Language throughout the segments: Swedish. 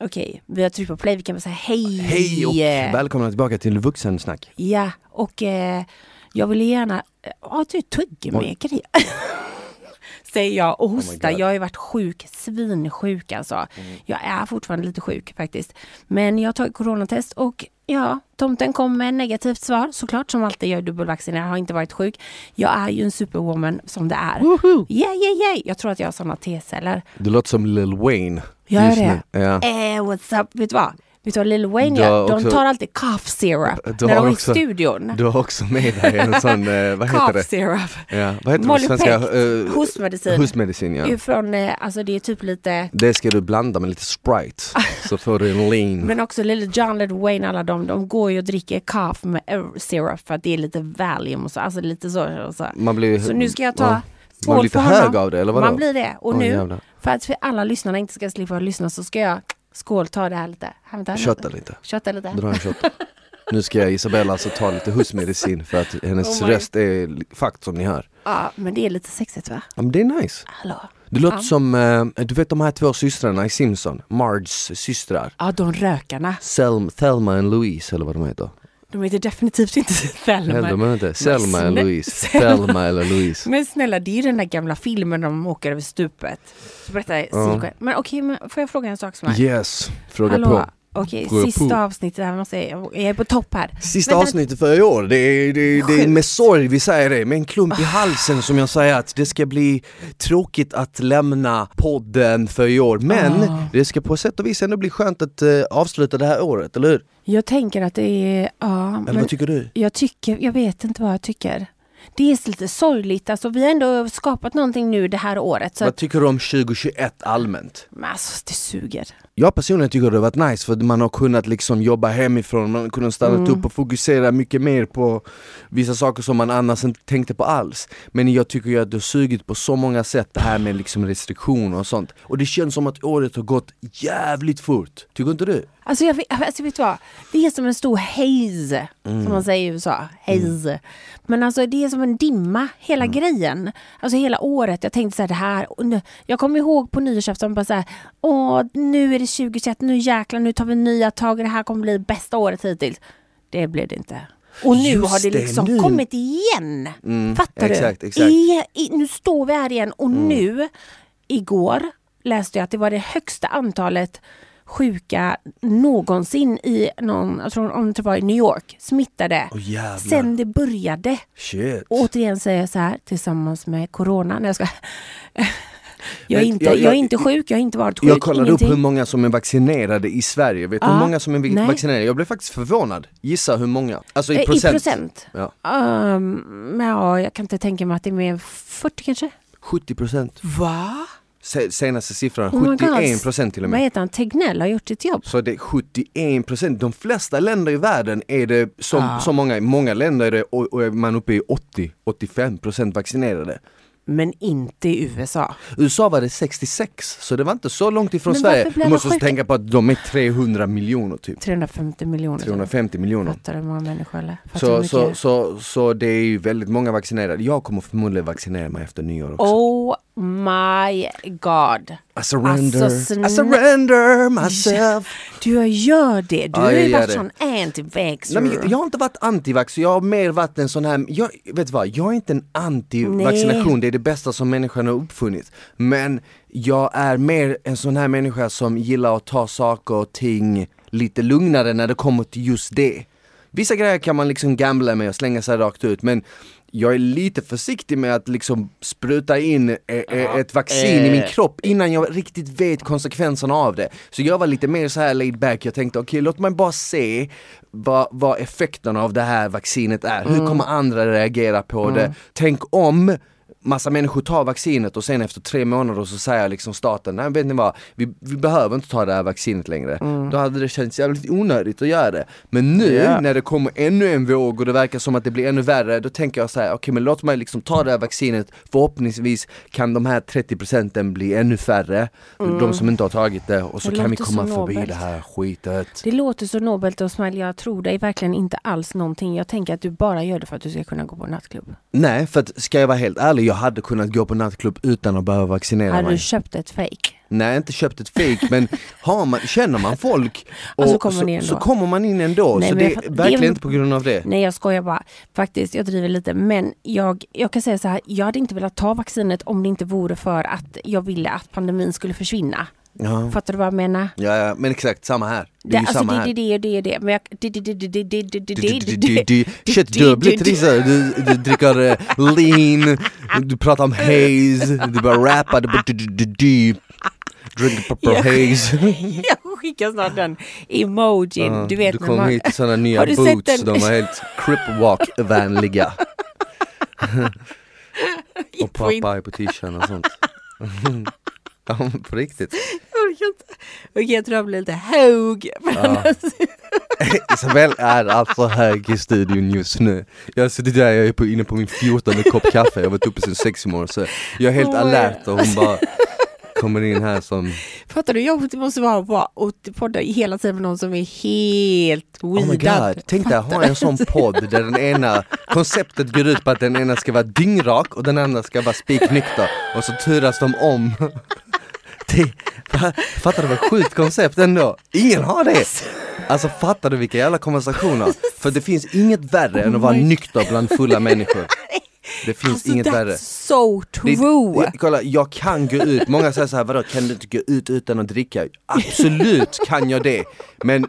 Okej, vi har tryckt på play, vi kan väl säga hej! Hej och välkomna tillbaka till Vuxensnack. Ja, och eh, jag vill gärna... Ja, du tuggummi-grej. Säger jag och hostar. God. jag har ju varit sjuk, svinsjuk alltså. Jag är fortfarande lite sjuk faktiskt. Men jag har tagit coronatest och ja, tomten kom med negativt svar såklart som alltid. Jag är dubbelvaccinerad, har inte varit sjuk. Jag är ju en superwoman som det är. Woho! Yeah, yeah, yeah! Jag tror att jag har sådana T-celler. Du låter som Lil Wayne. Gör det? nu. Ja. Eh, what's up? Vet du vad? Vet du vad Lil Wayne gör? De också- tar alltid cough syrup Du när de är i också- studion. Du har också med dig en sån, eh, vad heter det? syrup. Ja, vad heter det Molly svenska? Peck, Eh, hostmedicin. Hostmedicin ja. Ifrån, eh, alltså det är typ lite Det ska du blanda med lite Sprite så får du en lean. Men också Lil John, Lil Wayne, alla de, de går ju och dricker cough med syrup för att det är lite Valium och så, alltså lite så. Så. Man blir, så nu ska jag ta ja, skål man blir lite hög av det eller vadå? Man blir det. Och Oj, nu, jävlar. för att för alla lyssnarna inte ska slippa lyssna så ska jag skål, ta det här lite. Shotta lite. Shotta lite. Dra en shot. Nu ska jag Isabella alltså ta lite hustmedicin för att hennes Oh röst är fakt som ni hör. Ja, men det är lite sexigt va? Ja, men det är nice. Hallå? Det låter Ja. som, eh, du vet de här två systrarna i Simpson, Marges systrar. Ja, de rökarna. Selma, Thelma and Louise eller vad de heter. De heter definitivt inte Thelma. Heller de inte. Selma snä- Louise. Selma. Eller Louise. Men snälla, det är ju den där gamla filmen de åker över stupet. Så berätta ja. Men okej, men får jag fråga en sak som är? Yes, fråga Hallå? på. Okej, Fråga sista avsnittet här måste jag, jag är på topp här. Sista Vänta, avsnittet för i år, det är, det, är, det är med sorg vi säger det, med en klump i halsen som jag säger att det ska bli tråkigt att lämna podden för i år. Men Ah. det ska på sätt och vis ändå bli skönt att eh, avsluta det här året, eller hur? Jag tänker att det är, ja, Eller men vad tycker du? jag tycker, jag vet inte vad jag tycker. Det är lite sorgligt, alltså vi har ändå skapat någonting nu det här året. Vad tycker du om 2021 allmänt? men alltså det suger. Jag personligen tycker det har varit nice för man har kunnat liksom jobba hemifrån, man har kunnat stanna Mm. upp och fokusera mycket mer på vissa saker som man annars inte tänkte på alls. Men jag tycker ju att det har sugit på så många sätt det här med liksom restriktioner och sånt. Och det känns som att året har gått jävligt fort. Tycker inte du? Alltså, jag, alltså vet du vad? Det är som en stor haze, Mm. som man säger i USA. Haze. Men alltså det är som en dimma, hela Mm. grejen. Alltså hela året. Jag tänkte så här, det här. nu- Jag kommer ihåg på nyårsafton bara så här, åh nu är det 2021, nu jäklar, nu tar vi nya tag, det här kommer bli bästa året hittills. Det blev det inte. Och nu Just har det det, liksom nu. kommit igen. Fattar exakt, du? exakt. I, i, nu står vi här igen och nu, igår läste jag att det var det högsta antalet sjuka någonsin i någon, jag tror om det var i New York, smittade. Jävlar. Sen det började. Shit. Och återigen säger jag så här, tillsammans med Corona. Nej, jag, ska. Jag, är inte, jag- jag, jag- är inte sjuk, jag har inte varit sjuk. Jag kollade upp ingenting. hur många som är vaccinerade i Sverige, vet du hur Ja, många som är nej. vaccinerade? Jag blev faktiskt förvånad. Gissa hur många? Alltså Eh, i procent? I procent? Ja. Um, ja, jag kan inte tänka mig att det är mer än 40 kanske. 70 procent. Va? Se- Senaste siffran, Oh my God. 71 procent till och Vad med. heter han? Tegnell har gjort sitt jobb. Så det är 71 procent. De flesta länder i världen är det som, Ah. så många, många länder är det och, och är man uppe i 80-85 procent vaccinerade. Men inte i USA. USA var det 66, så det var inte så långt ifrån Men Sverige. Du måste sjuka? tänka på att de är 300 miljoner typ. 350 miljoner. 350 miljoner. Fattar du hur många människor eller? Så, så, så, så det är ju väldigt många vaccinerade. Jag kommer förmodligen vaccinera mig efter nyår också. Oh my god. I surrender, Alltså, I surrender myself. Du gör det. Du Ja, har ju varit det. sån anti-vaxxer. Nej, men jag, har inte varit antivax, jag har mer varit en sån här, jag, vet vad, jag är inte en anti-vaccination, det är det bästa som människan har uppfunnit. Men jag är mer en sån här människa som gillar att ta saker och ting lite lugnare när det kommer till just det. Vissa grejer kan man liksom gambla med och slänga sig rakt ut men jag är lite försiktig med att liksom spruta in eh, eh, ett vaccin i min kropp innan jag riktigt vet konsekvenserna av det. Så jag var lite mer så här laid back, jag tänkte okej låt mig bara se vad, vad effekterna av det här vaccinet är. Hur kommer andra reagera på det? Tänk om massa människor tar vaccinet och sen efter tre månader så säger liksom staten, nej vet ni vad, vi, vi behöver inte ta det här vaccinet längre. Då hade det känts jävligt onödigt att göra det. Men nu Ja. när det kommer ännu en våg och det verkar som att det blir ännu värre, då tänker jag så här: okej men låt mig liksom ta det här vaccinet, förhoppningsvis kan de här 30 procenten bli ännu färre, de som inte har tagit det, och så Det kan vi komma förbi nobelt. det här skitet. Det låter så nobelt och Smile, jag tror dig verkligen inte alls någonting. Jag tänker att du bara gör det för att du ska kunna gå på nattklubb. Nej, för att ska jag vara helt ärlig, jag hade kunnat gå på nattklubb utan att behöva vaccinera Hade mig. du köpt ett fake? Nej, inte köpt ett fake men har man, känner man folk och Alltså kommer man in så, så ändå. kommer man in ändå. Nej, så det är verkligen det- inte på grund av det. Nej jag skojar bara. Faktiskt, jag driver lite. Men jag, jag kan säga så här, jag hade inte velat ta vaccinet om det inte vore för att jag ville att pandemin skulle försvinna. Ja. Fattar du vad jag menar? Ja, ja, men exakt samma här. Det är ju samma här. Det är det, det är det. Men jag... Köttdubbel Trissa, du dricker lean, du pratar om haze, du börjar rappa, du bara... Haze. Jag skickar snart den emojin. Du vet du när kom hit i sådana nya boots, de var helt cripwalk-vänliga. och pappa är på t-shirten och sånt ja, på riktigt. Jag orkar inte. Okej, jag tror jag blir lite hög. Ja. Isabel är alltså hög i studion just nu. Jag har suttit där, jag är på, inne på min 14 kopp kaffe, jag har varit uppe sedan sex i morse. Jag är helt Oh, alert och hon bara kommer in här som Fattar du hur jobbigt det måste vara på och podda hela tiden med någon som är helt Oh my weedad. god, tänk dig ha en sån podd där den ena, konceptet går ut på att den ena ska vara dyngrak och den andra ska vara spiknykter och så turas de om. Det, fattar du vad sjukt koncept ändå? Ingen har det! Alltså fattar du vilka jävla konversationer? För det finns inget värre än att vara Oh nykter bland fulla människor. Det finns Alltså inget that's värre. so Det- true. det- kolla, jag kan gå ut, många säger så här, vadå kan du inte gå ut utan att dricka? Absolut kan jag det, men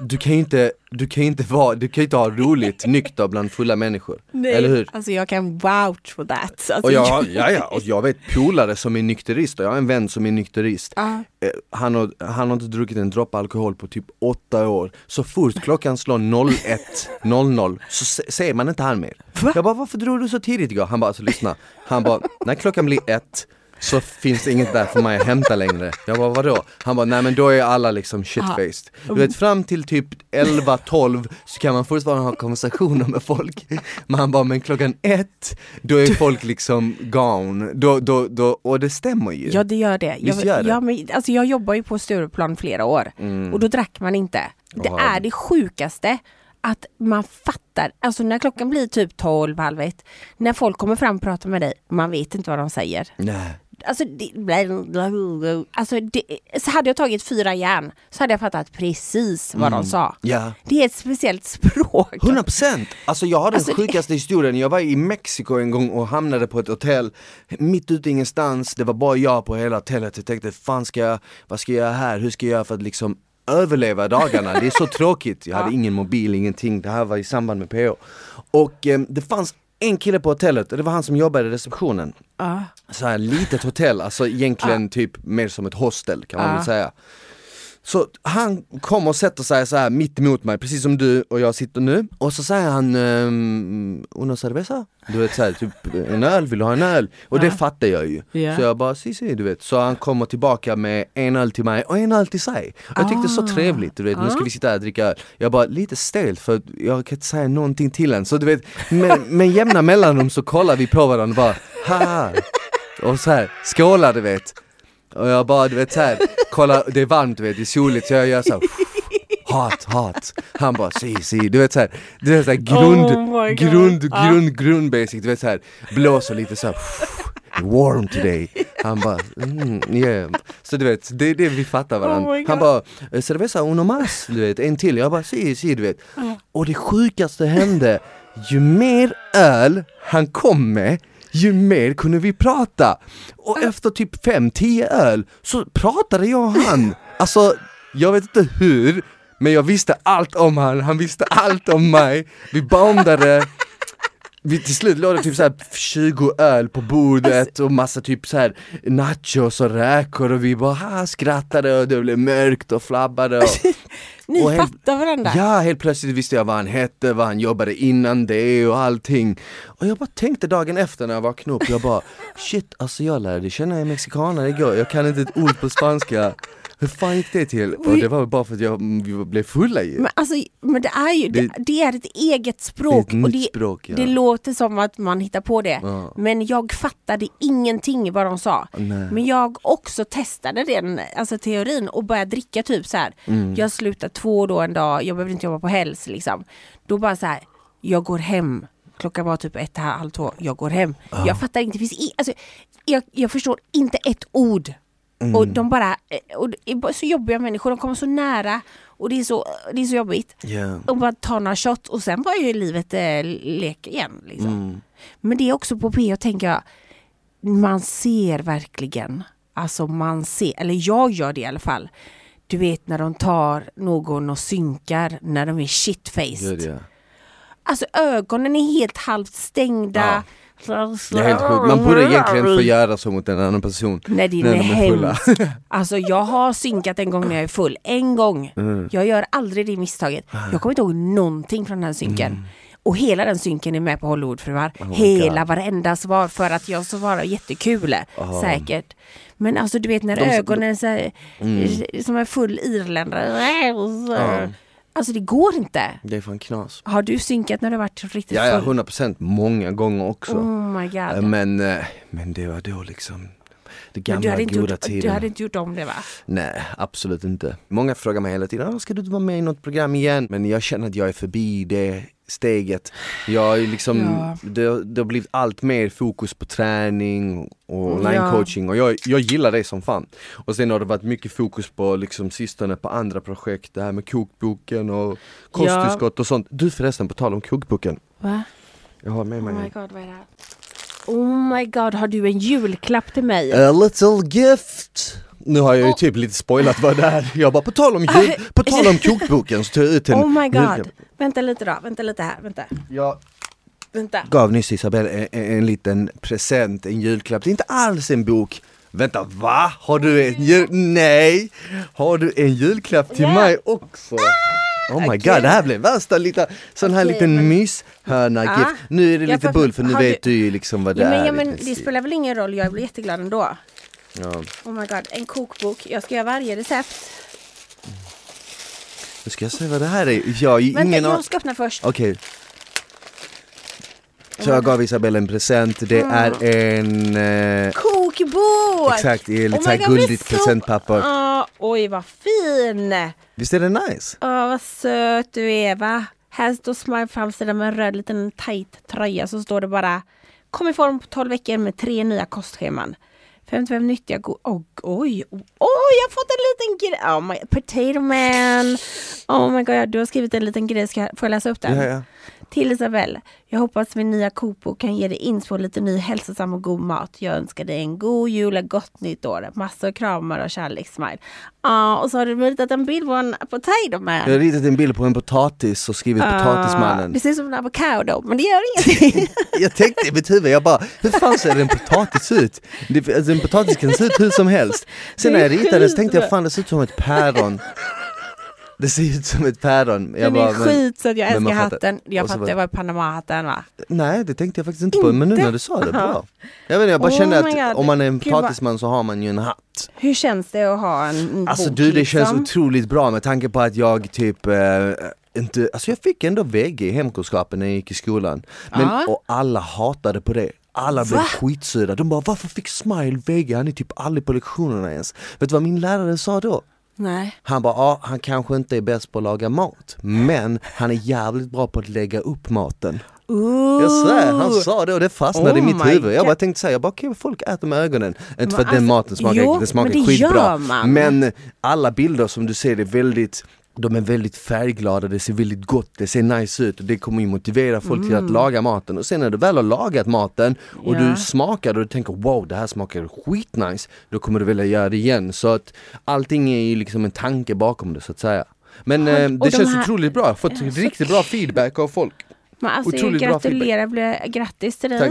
du kan ju inte, du kan ju inte vara, du kan ju inte ha roligt nykter bland fulla människor. Nej, Eller hur? Alltså jag kan vouch for that. Alltså, Och jag, ja, ja, och jag vet polare som är nykterist och jag har en vän som är nykterist. Eh, Han har, han har inte druckit en droppe alkohol på typ åtta år. Så fort klockan slår 01.00 så se- ser man inte han mer. Va? Jag bara, varför drog du så tidigt igår? Han bara, alltså lyssna. Han bara, när klockan blir ett så finns det inget där för mig att hämta längre. Jag bara, vadå? Han bara, nej men då är alla liksom shitfaced. Du vet fram till typ 11-12 så kan man fortfarande ha konversationer med folk. Men han bara, men klockan ett, då är folk liksom gone. Då, då, då, och det stämmer ju. Ja det gör det. Visst Jag, gör det? Ja, men, alltså, jag jobbar ju på Stureplan flera år och då drack man inte. Det Ja. är det sjukaste att man fattar, alltså när klockan blir typ 12, halv ett, när folk kommer fram och pratar med dig, man vet inte vad de säger. Nej. Alltså, det, alltså det, så hade jag tagit fyra järn så hade jag fattat precis vad de sa. Ja. Det är ett speciellt språk. 100 procent! Alltså jag har den Alltså, det- sjukaste historien, jag var i Mexiko en gång och hamnade på ett hotell mitt ute ingenstans, det var bara jag på hela hotellet, jag tänkte fan ska jag, vad ska jag göra här, hur ska jag göra för att liksom överleva dagarna, det är så tråkigt, jag hade ingen mobil, ingenting, det här var i samband med PO Och eh, det fanns en kille på hotellet och det var han som jobbade i receptionen Ja. så här litet hotell, alltså egentligen typ mer som ett hostel kan man väl säga. Så han kommer och sätter sig så här mitt emot mig, precis som du och jag sitter nu, och så säger han um, una cerveza? Du vet såhär, typ en öl, vill du ha en öl? Och det fattar jag ju. Ja. Så jag bara, si si, du vet. Så han kommer tillbaka med en öl till mig och en öl till sig. Och jag tyckte så Ah. trevligt, du vet, nu ska vi sitta här och dricka öl. Jag bara, lite stelt för jag kan inte säga någonting till en. Så du vet, med, med jämna mellanrum så kollar vi på varandra och bara, haha. Och så här, skålar du vet. Och jag bara du vet såhär, kolla det är varmt du vet, det är soligt så jag gör såhär Hat, hat. Han bara si, si, du vet såhär, det är såhär grund, Oh God. grund, Ja. grund, grund basic, du vet såhär, blåser lite såhär Warm today. Han bara, mm, yeah. Så du vet, det är det vi fattar varandra. Oh my God. Han bara, "Eh, cerveza uno más, du vet, en till. Jag bara, si, si, du vet. Och det sjukaste hände, ju mer öl han kom med, ju mer kunde vi prata. Och efter typ 5-10 öl så pratade jag och han. Alltså, jag vet inte hur, men jag visste allt om han, han visste allt om mig. Vi bondade. Vi, till slut låg det typ såhär 20 öl på bordet och massa typ såhär nachos och räkor och vi bara ha, skrattade och det blev mörkt och flabbade och, Ni och helt- fattar varandra. Ja, helt plötsligt visste jag vad han hette, vad han jobbade innan det och allting. Och jag bara tänkte dagen efter när jag vaknade upp, jag bara shit, alltså jag lärde känna en mexikanare igår, jag kan inte ett ord på spanska. Hur fan gick det till? Och det var bara för att jag, blev fulla ju. Men, alltså, men det är ju, det, Det- det är ett eget språk. Det är ett och nytt det, språk, ja. det låter som att man hittar på det. Ja. Men jag fattade ingenting vad de sa. Nej. Men jag också testade den alltså teorin och började dricka typ så här. Mm. Jag slutade två då en dag, jag behövde inte jobba på helgs liksom. Då bara så här, jag går hem. Klockan var typ ett, halv två, jag går hem. Jag fattar inte, det finns i, alltså, jag, jag förstår inte ett ord Mm. Och de bara, eh, och så jobbiga människor, de kommer så nära och det är så, det är så jobbigt. Ja. Och bara ta några shots och sen bara är livet eh, lek igen. Liksom. Mm. Men det är också på PH tänker jag, man ser verkligen, alltså man ser, eller jag gör det i alla fall. Du vet när de tar någon och synkar när de är shitfaced. Ja. Alltså ögonen är helt halvt stängda. Det är helt sjukt. Man borde egentligen få göra så mot en annan person. Nej det är, när de är fulla. hemskt. Alltså jag har synkat en gång när jag är full. En gång. Mm. Jag gör aldrig det misstaget. Jag kommer inte ihåg någonting från den här synken. Och hela den synken är med på Hollywoodfruar. Mm. Oh hela God. varenda svar för att jag svarar jättekul. Oh. Säkert. Men alltså du vet när De- ögonen så här, som en full irländare. Alltså det går inte. Det är fan knas. Har du synkat när du varit riktigt Ja, ja, full? 100% många gånger också. Oh my god. Men, eh, men det var då liksom det gamla du hade, goda gjort, du tiden. hade inte gjort om det va? Nej, absolut inte. Många frågar mig hela tiden, "Ah, ska du inte vara med i något program igen? Men jag känner att jag är förbi det steget. Jag liksom, Ja. det, det har blivit allt mer fokus på träning och Ja. online coaching och jag, jag gillar det som fan. Och sen har det varit mycket fokus på liksom sistone på andra projekt, det här med kokboken och kosttillskott och sånt. Du förresten, på tal om kokboken. Va? Jag har med Oh mig my god, vad är det här? Oh my god, har du en julklapp till mig? A little gift! Nu har jag ju Oh. typ lite spoilat vad det är. Jag bara, på tal om, jul, på tal om kokboken så tog jag ut en oh my julklapp. god. Vänta lite då, vänta lite här, vänta. Jag Vänta. gav nyss Isabelle en, en, en liten present, en julklapp. Det är inte alls en bok. Vänta, va? Har du en jul... Nej! Har du en julklapp till Ja. mig också? Oh my god, det här blev värsta liten, sån här Okej, liten men- myshörna gift. Nu är det lite bull för nu vet du- ju liksom vad det Ja, men, är ja, men det spelar väl ingen roll, jag blir jätteglad ändå. Ja. Oh my god, en kokbok. Jag ska göra varje recept. Nu ska jag se vad det här är. Jag Vänta, ingen aning. jag ska öppna först. Okej. Så jag gav Isabelle en present, det Mm. är en... Eh, Kokbok! exakt, i lite Oh God, men guldigt så- presentpapper. Ah, oj, vad fin! Visst är det nice? Åh, vad söt du är va? Här står Smile framsidan med en röd liten tight tröja så står det bara Kom i form på 12 veckor med tre nya kostscheman. 55 nyttiga go- oh, Oj, oj, jag har fått en liten grej. Oh my, potato man. Oh my god, du har skrivit en liten grej. Ska jag, får jag läsa upp den? Ja, ja. Till Isabelle. Jag hoppas min nya kokbok kan ge dig inspo lite ny hälsosam och god mat. Jag önskar dig en god jul och gott nytt år. Massor kramar och kärlekssmile. Ja, och så har du ritat en bild på en potato man. Jag har ritat en bild på en potatis och skrivit Ah, potatismannen. Det ser ut som en avokado, men det gör ingenting. Jag tänkte i mitt huvud, jag bara, hur fan ser en potatis ut? Det, alltså, en potatis kan se ut hur som helst. Sen när jag ritade så tänkte jag, fan det ser ut som ett päron. Det ser ut som ett päron. Jag Den bara, är skit så att jag älskar hatten. Jag fattar, var- det var Panama-hatten va? Nej det tänkte jag faktiskt inte på, men nu när du sa det, bra. Jag, vet, inte, jag bara Oh kände att om man är en potatisman så har man ju en hatt. Hur känns det att ha en, Alltså bok du det känns liksom? otroligt bra med tanke på att jag typ eh, inte, alltså jag fick ändå VG i hemkunskapen när jag gick i skolan. Men, Ja. Och alla hatade på det. Alla blev Va? skitsura. De bara varför fick Smile VG? Han är typ aldrig på lektionerna ens. Vet du vad min lärare sa då? Nej. Han bara, ja han kanske inte är bäst på att laga mat, men han är jävligt bra på att lägga upp maten. Ooh. Jag svär, han sa det och det fastnade Oh i mitt huvud. Jag bara tänkte säga, bara okej folk äter med ögonen. Inte för att Men den alltså, maten smakar, jo, den smakar men skitbra. Men alla bilder som du ser är väldigt de är väldigt färgglada, det ser väldigt gott, det ser nice ut och det kommer ju motivera folk till att laga maten. Och sen när du väl har lagat maten och Mm. Ja. du smakar och du tänker wow det här smakar skitnice. Då kommer du vilja göra det igen. Så att allting är ju liksom en tanke bakom det så att säga. Men eh, det de känns här- otroligt bra, jag har fått riktigt bra feedback av folk. Men alltså, Otroligt bra gratulerar, blir- grattis till dig. Tack.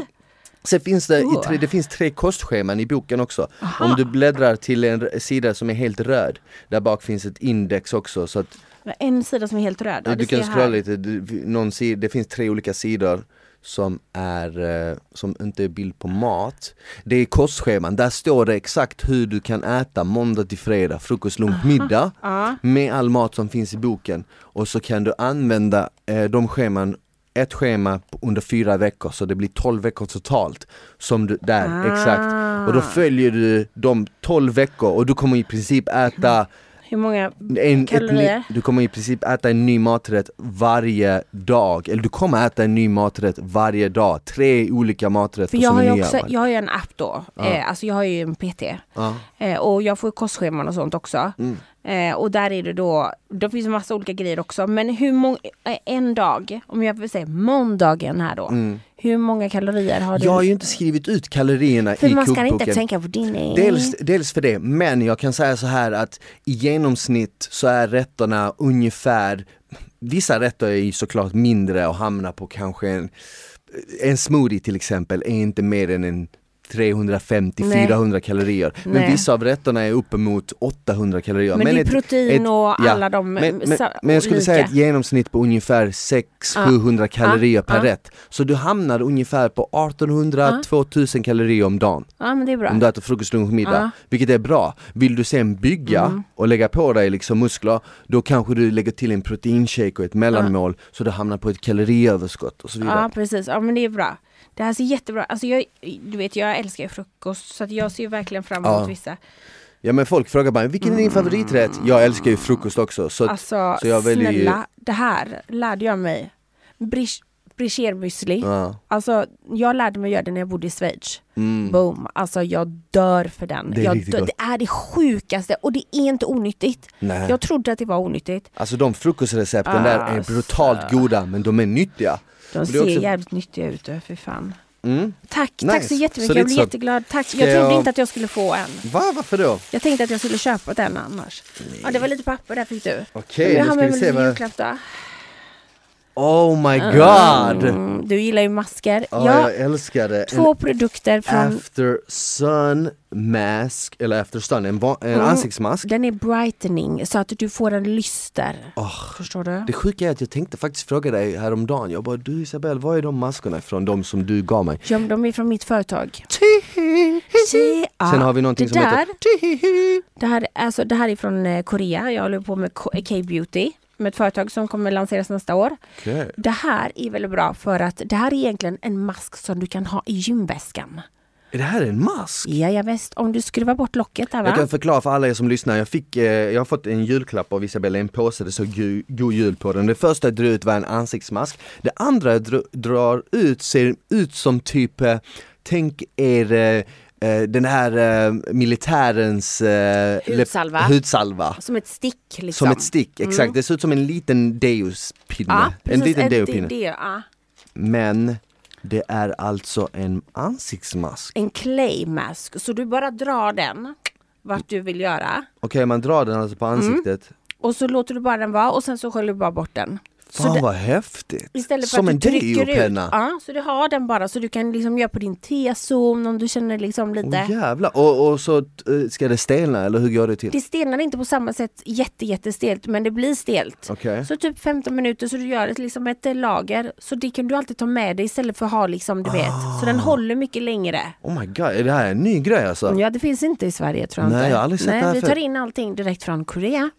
Sen finns det, Oh. tre, det finns tre kostscheman i boken också. Om du bläddrar till en sida som är helt röd, där bak finns ett index också så att En sida som är helt röd. Ja, du kan här. scrolla lite, du- någon sida, det finns tre olika sidor som är, eh, som inte är bild på mat. Det är kostscheman, där står det exakt hur du kan äta måndag till fredag, frukost, lunch, middag med all mat som finns i boken. Och så kan du använda eh, de scheman ett schema under fyra veckor så det blir 12 veckor totalt. Som du, där, Ah. exakt. Och då följer du de 12 veckor och du kommer i princip äta Hur många En, kalorier? ny- du kommer i princip äta en ny maträtt varje dag, eller du kommer äta en ny maträtt varje dag, tre olika maträtter För jag som har är nya. också, jag har ju en app då, eh, alltså jag har ju en PT. Ja. Eh, och jag får kostscheman och sånt också. Mm. Eh, och där är det då, det finns en massa olika grejer också. Men hur många, eh, en dag, om jag får säga måndagen här då. Hur många kalorier har du? Jag har ju inte skrivit ut kalorierna för i man ska kokboken. inte tänka på din Dels, dels för det, men jag kan säga så här att i genomsnitt så är rätterna ungefär, vissa rätter är ju såklart mindre och hamnar på kanske en, en smoothie till exempel är inte mer än en 350-400 kalorier. Men Nej. vissa av rätterna är uppemot 800 kalorier. Men det är ett- protein och alla de, men, men, men jag skulle säga olika. ett genomsnitt på ungefär 600-700 kalorier per ja. rätt. Så du hamnar ungefär på 1800-2000 kalorier om dagen. Ja men det är bra. Om du äter frukost, lunch, middag. Ja. Vilket är bra. Vill du sen bygga Mm. och lägga på dig liksom muskler, då kanske du lägger till en proteinshake och ett mellanmål så du hamnar på ett kaloriöverskott och så vidare. Ja precis, ja men det är bra. Det här ser jättebra alltså jag, du vet jag älskar ju frukost så att jag ser ju verkligen fram emot Ja. vissa. Ja men folk frågar bara, vilken är din favoriträtt? Jag älskar ju frukost också. Så Alltså så jag väljer ju- snälla, det här lärde jag mig. Brish- Brichermüsli. ja. Alltså jag lärde mig göra det när jag bodde i Schweiz. mm. Boom, alltså jag dör för den. Det är dör, det är det sjukaste och det är inte onyttigt. Nej. Jag trodde att det var onyttigt. Alltså de frukostrecepten där är Alltså. brutalt goda men de är nyttiga. De ser är också- jävligt nyttiga ut, för fan. Mm. Tack, tack Nice. så jättemycket. Så jag blir så- jätteglad. Tack. Ska Jag trodde jag- inte att jag skulle få en. Va? Varför då? Jag tänkte att jag skulle köpa den annars. Ja, det var lite papper där fick du. Okej, jag nu ska vi se vad... julklapp då. Oh my god! Mm, du gillar ju masker. Ja, ja, jag älskar det. två produkter från... After Sun Mask, eller After Sun, en, en Mm. ansiktsmask. Den är brightening så att du får en lyster. Åh, Förstår du? det sjuka är att jag tänkte faktiskt fråga dig häromdagen, jag bara du Isabel, var är de maskerna ifrån? De som du gav mig? Ja, de är från mitt företag. Sen har vi någonting det som där, heter Det här, alltså, det här är från eh, Korea. Jag håller på med K- K-beauty. Med ett företag som kommer lanseras nästa år. Okej. Det här är väldigt bra för att det här är egentligen en mask som du kan ha i gymväskan. Är det här en mask? Ja, ja visst. Om du skruvar bort locket där va? Jag kan förklara för alla er som lyssnar, jag, fick, eh, jag har fått en julklapp av Isabella, en påse, det såg god jul på den. Det första jag drog ut var en ansiktsmask, det andra jag dr- drar ut ser ut som typ, eh, tänk er eh, den här eh, militärens eh, Hudsalva. hudsalva. Som ett stick liksom. Som ett stick, exakt. Det ser ut som en liten deuspinne. Ja, en liten deopinne. det, ja. Men det är alltså en ansiktsmask. En clay mask. Så du bara drar den vart du vill göra. Okej, man drar den alltså på Mm. ansiktet. Och så låter du bara den vara och sen så sköljer du bara bort den. Fan det- vad häftigt! Istället för som att en du ut. deopenna. Ja, så du har den bara så du kan liksom göra på din T-zon om du känner liksom lite. Åh jävlar, och, och så eh, ska det stelna eller hur går det till? Det stelnar inte på samma sätt jätte, jättestelt men det blir stelt. Okej. Så typ 15 minuter så du gör ett, liksom ett eh, lager. Så det kan du alltid ta med dig istället för att ha liksom du vet. Så Ah. den håller mycket längre. Oh my god, är det här en ny grej alltså? Ja det finns inte i Sverige tror jag Nej, inte. jag har aldrig sett Nej, det här vi tar in allting direkt från Korea.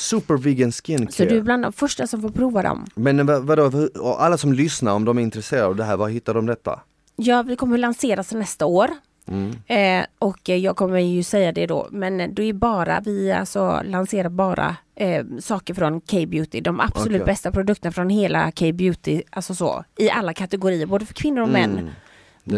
Super vegan skincare. Så du är bland de första som får prova dem. Men vad, vadå, alla som lyssnar om de är intresserade av det här, var hittar de detta? Ja, vi kommer lanseras nästa år. Mm. Eh, och jag kommer ju säga det då, men det är bara, vi alltså lanserar bara eh, saker från K-beauty. De absolut Okej. bästa produkterna från hela K-beauty, alltså så, i alla kategorier, både för kvinnor och män.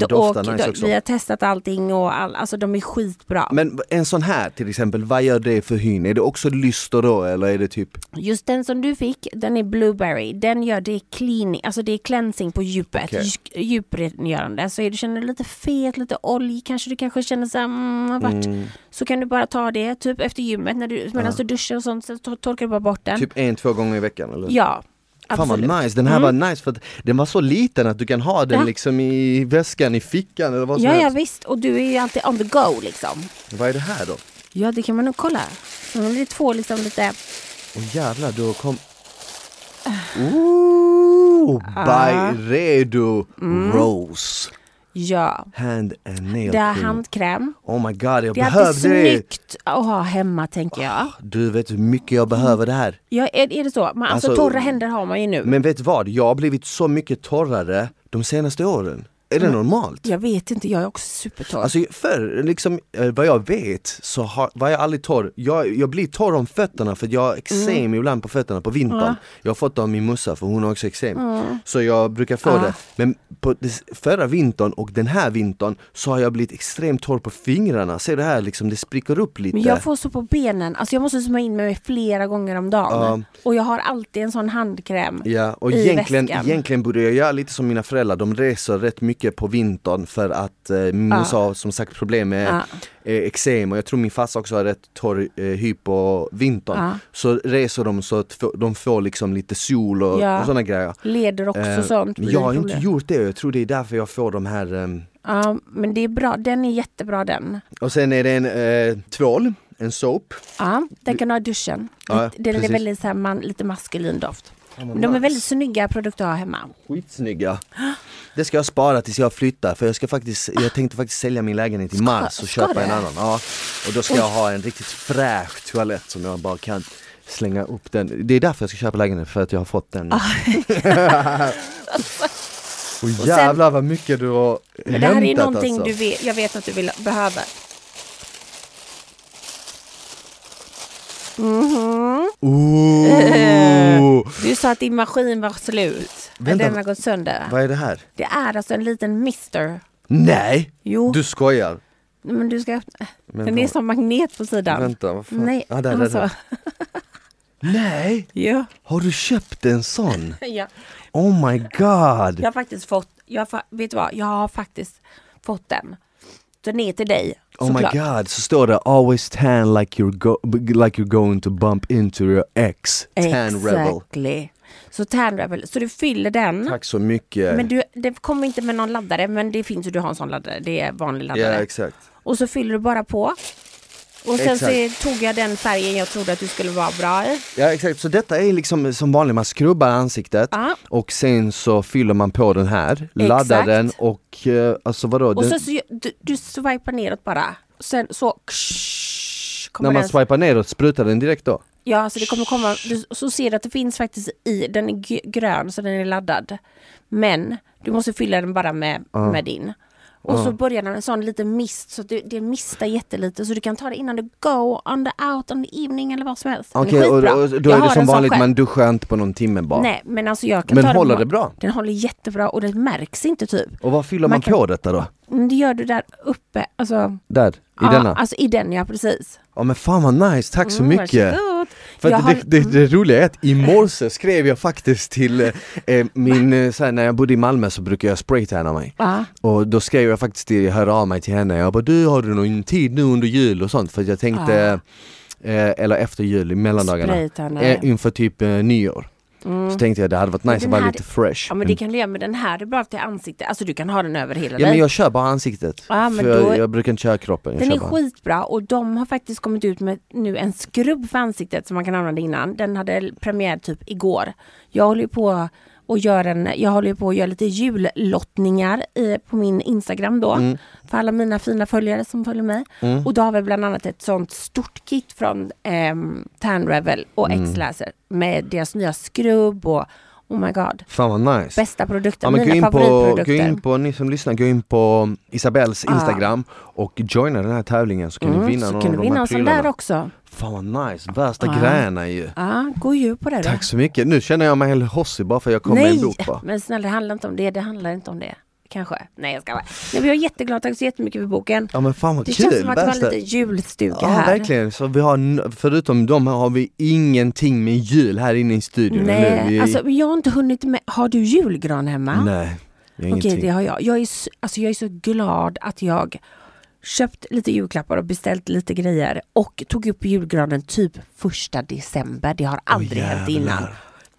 Den doftar nice också. Vi har testat allting och all, alltså de är skitbra. Men en sån här till exempel, vad gör det för hyn? Är det också lyster då eller är det typ? Just den som du fick, den är blueberry. Den gör det cleaning, alltså det är cleansing på djupet, djup- djuprengörande. Så är du känner lite fet, lite olj, kanske du kanske känner så här, mm, har varit. Mm, Så kan du bara ta det, typ efter gymmet, när du, medan du duschar och sånt, så to- torkar du bara bort den. typ en, två gånger i veckan eller? Ja, Fan vad nice, den här var nice för att den var så liten att du kan ha den Ja. liksom i väskan, i fickan eller vad som Ja, ja helst. visst, och du är ju alltid on the go liksom. Vad är det här då? Ja, det kan man nog kolla. Det är två liksom lite, Åh jävlar, då kom... Ooh, Ah. Byredo Mm. Rose ja. Hand and nail Det är cream. handkräm. Oh my god, jag Det är alltid behövde det! snyggt att ha hemma tänker jag. Du vet hur mycket jag behöver det här. Ja, är, är det så? Man, alltså, Alltså, torra händer har man ju nu. Men vet du vad, jag har blivit så mycket torrare de senaste åren. Är det normalt? Jag vet inte, jag är också supertorr. Alltså förr, liksom, eh, vad jag vet så har, var jag aldrig torr. Jag, jag blir torr om fötterna för jag har eksem Mm. ibland på fötterna på vintern. Ja. Jag har fått det av min morsa för hon har också eksem. Mm. Så jag brukar få det. Men på förra vintern och den här vintern så har jag blivit extremt torr på fingrarna. Ser du här, liksom, det spricker upp lite. Men jag får så på benen, alltså jag måste smörja in mig flera gånger om dagen. Och jag har alltid en sån handkräm. Ja, och i egentligen, väskan. egentligen borde jag göra lite som mina föräldrar, de reser rätt mycket på vintern för att eh, min morsa har som sagt problem med Ja. eh, eksem och jag tror min farsa också har rätt torr eh, hy på vintern. Ja. Så reser de så att de får liksom lite sol och, Ja. och sådana grejer. Leder också Eh, sånt. jag har inte gjort det jag tror det är därför jag får de här ehm, Ja, men det är bra, den är jättebra den. Och sen är det en eh, tvål, en soap. Ja, den kan du ha i duschen. Ja, den är precis. väldigt så här, man, lite maskulin doft. De är väldigt snygga produkter att ha hemma. Skitsnygga. Det ska jag spara tills jag flyttar för jag ska faktiskt, jag tänkte faktiskt sälja min lägenhet i mars och köpa en annan. Ja. Och då ska jag ha en riktigt fräsch toalett som jag bara kan slänga upp den. Det är därför jag ska köpa lägenhet, för att jag har fått den. och jävlar vad mycket du har Men det här är hämtat någonting alltså. du vet, jag vet att du vill, behöver. Mhm. Ooh. Du sa att din maskin var slut. Vänta. Den har gått sönder. Vad är det här? Det är alltså en liten mister. Nej! Jo, Du skojar! men du ska öppna. Men Den är som magnet på sidan. Vänta, vad fan? Nej, ah, där, där, alltså. där. Nej! Ja. Har du köpt en sån? ja. Oh my god! Jag har faktiskt fått, jag vet du vad, jag har faktiskt fått den. Den är till dig, Oh my såklart. god, så står det always tan like you're, go like you're going to bump into your ex, tan rebel. Exactly. Så Tan Rebel, så du fyller den. Tack så mycket. Men du, det kommer inte med någon laddare, men det finns ju, du har en sån laddare, det är vanlig ja laddare. exakt. och så fyller du bara på. Och sen så tog jag den färgen jag trodde att du skulle vara bra i. Ja exakt, så detta är liksom som vanligt, man skrubbar ansiktet Ja. och sen så fyller man på den här, laddar Exakt. den och eh, alltså vadå? Och den, sen så, du, du swipar neråt bara. Sen så kommer när man den, swipar neråt, sprutar den direkt då? Ja, så det kommer komma, du, så ser du att det finns faktiskt i, den är grön så den är laddad. Men du måste fylla den bara med, med din. Och så börjar den en sån liten mist så att det, det mistar jättelite så du kan ta det innan du go, on the out, on the evening eller vad som helst. Den Okej, och, skitbra. och då Jag är det som vanligt, man duschar inte på någon timme bara. Nej, men alltså jag kan Men ta håller den, det bra? Den håller jättebra och det märks inte typ. Och vad fyller man, Man kan- på detta då? Men det gör du där uppe, alltså. Där, i ja, denna? Alltså i den ja, precis. Ja men fan vad nice, tack så Mm, mycket! varsågod. För har- det, det, det roliga är att i morse skrev jag faktiskt till eh, eh, min, eh, så här, när jag bodde i Malmö så brukar jag spraytanna mig. Ja. Och då skrev jag faktiskt till, jag hörde av mig till henne, jag bara du har du någon tid nu under jul och sånt? För jag tänkte, eh, eller efter jul i mellandagarna, eh, inför typ eh, nyår. Så tänkte jag det hade varit nice att vara lite fresh. Ja men det kan du göra med den här, det är bra till ansiktet. Alltså du kan ha den över hela ja men jag kör bara ansiktet. Ja, men för jag, då- jag brukar inte köra kroppen. Jag Den är bara. skitbra och de har faktiskt kommit ut med nu en skrubb för ansiktet som man kan använda innan. Den hade premiär typ igår. Jag håller ju på och gör en, jag håller på att göra lite jullottningar i, på min Instagram då. Mm. För alla mina fina följare som följer mig. Och då har vi bland annat ett sånt stort kit från ehm, Tan Rebel och Mm. X-Laser med deras nya skrubb och oh my god. Fan vad nice. Bästa produkter, Ja, men gå, mina in på, gå favoritprodukter. in på, ni som lyssnar, gå in på Isabells Ja. Instagram och joina den här tävlingen så kan Mm, ni vinna någon av de vinna här sån där prylarna. också. Fan vad nice, värsta Ja. grejerna ju. Ja, gå djup på det då. Tack så mycket. Nu känner jag mig helt hossig bara för jag kom med Nej, en bok bara. men snälla det handlar inte om det. Det handlar inte om det. Kanske. Nej jag ska bara. Nej, men jag är jätteglad. Tack så jättemycket för boken. Ja men fan vad Det kul! känns som att det var lite julstuga Ja här. verkligen, så vi har, förutom dem har vi ingenting med jul här inne i studion. Nej, vi, alltså jag har inte hunnit med. Har du julgran hemma? nej, Okej, det har jag. Jag är, så, alltså, jag är så glad att jag köpt lite julklappar och beställt lite grejer och tog upp julgranen typ första december. Det har aldrig hänt jävlar. innan.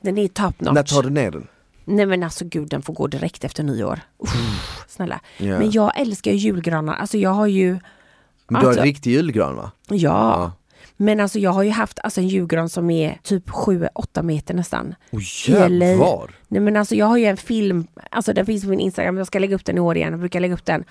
Den är top notch. När tar du ner den? Nej men alltså gud den får gå direkt efter nyår. Uff, snälla. Ja. Men jag älskar ju julgranar. Alltså jag har ju, Men du har Alltså- en riktig julgran va? ja. Ja. Men alltså jag har ju haft alltså, en julgran som är typ 7-8 meter nästan. LA. jävlar! Nej men alltså jag har ju en film, alltså den finns på min Instagram, jag ska lägga upp den i år igen, jag brukar lägga upp den.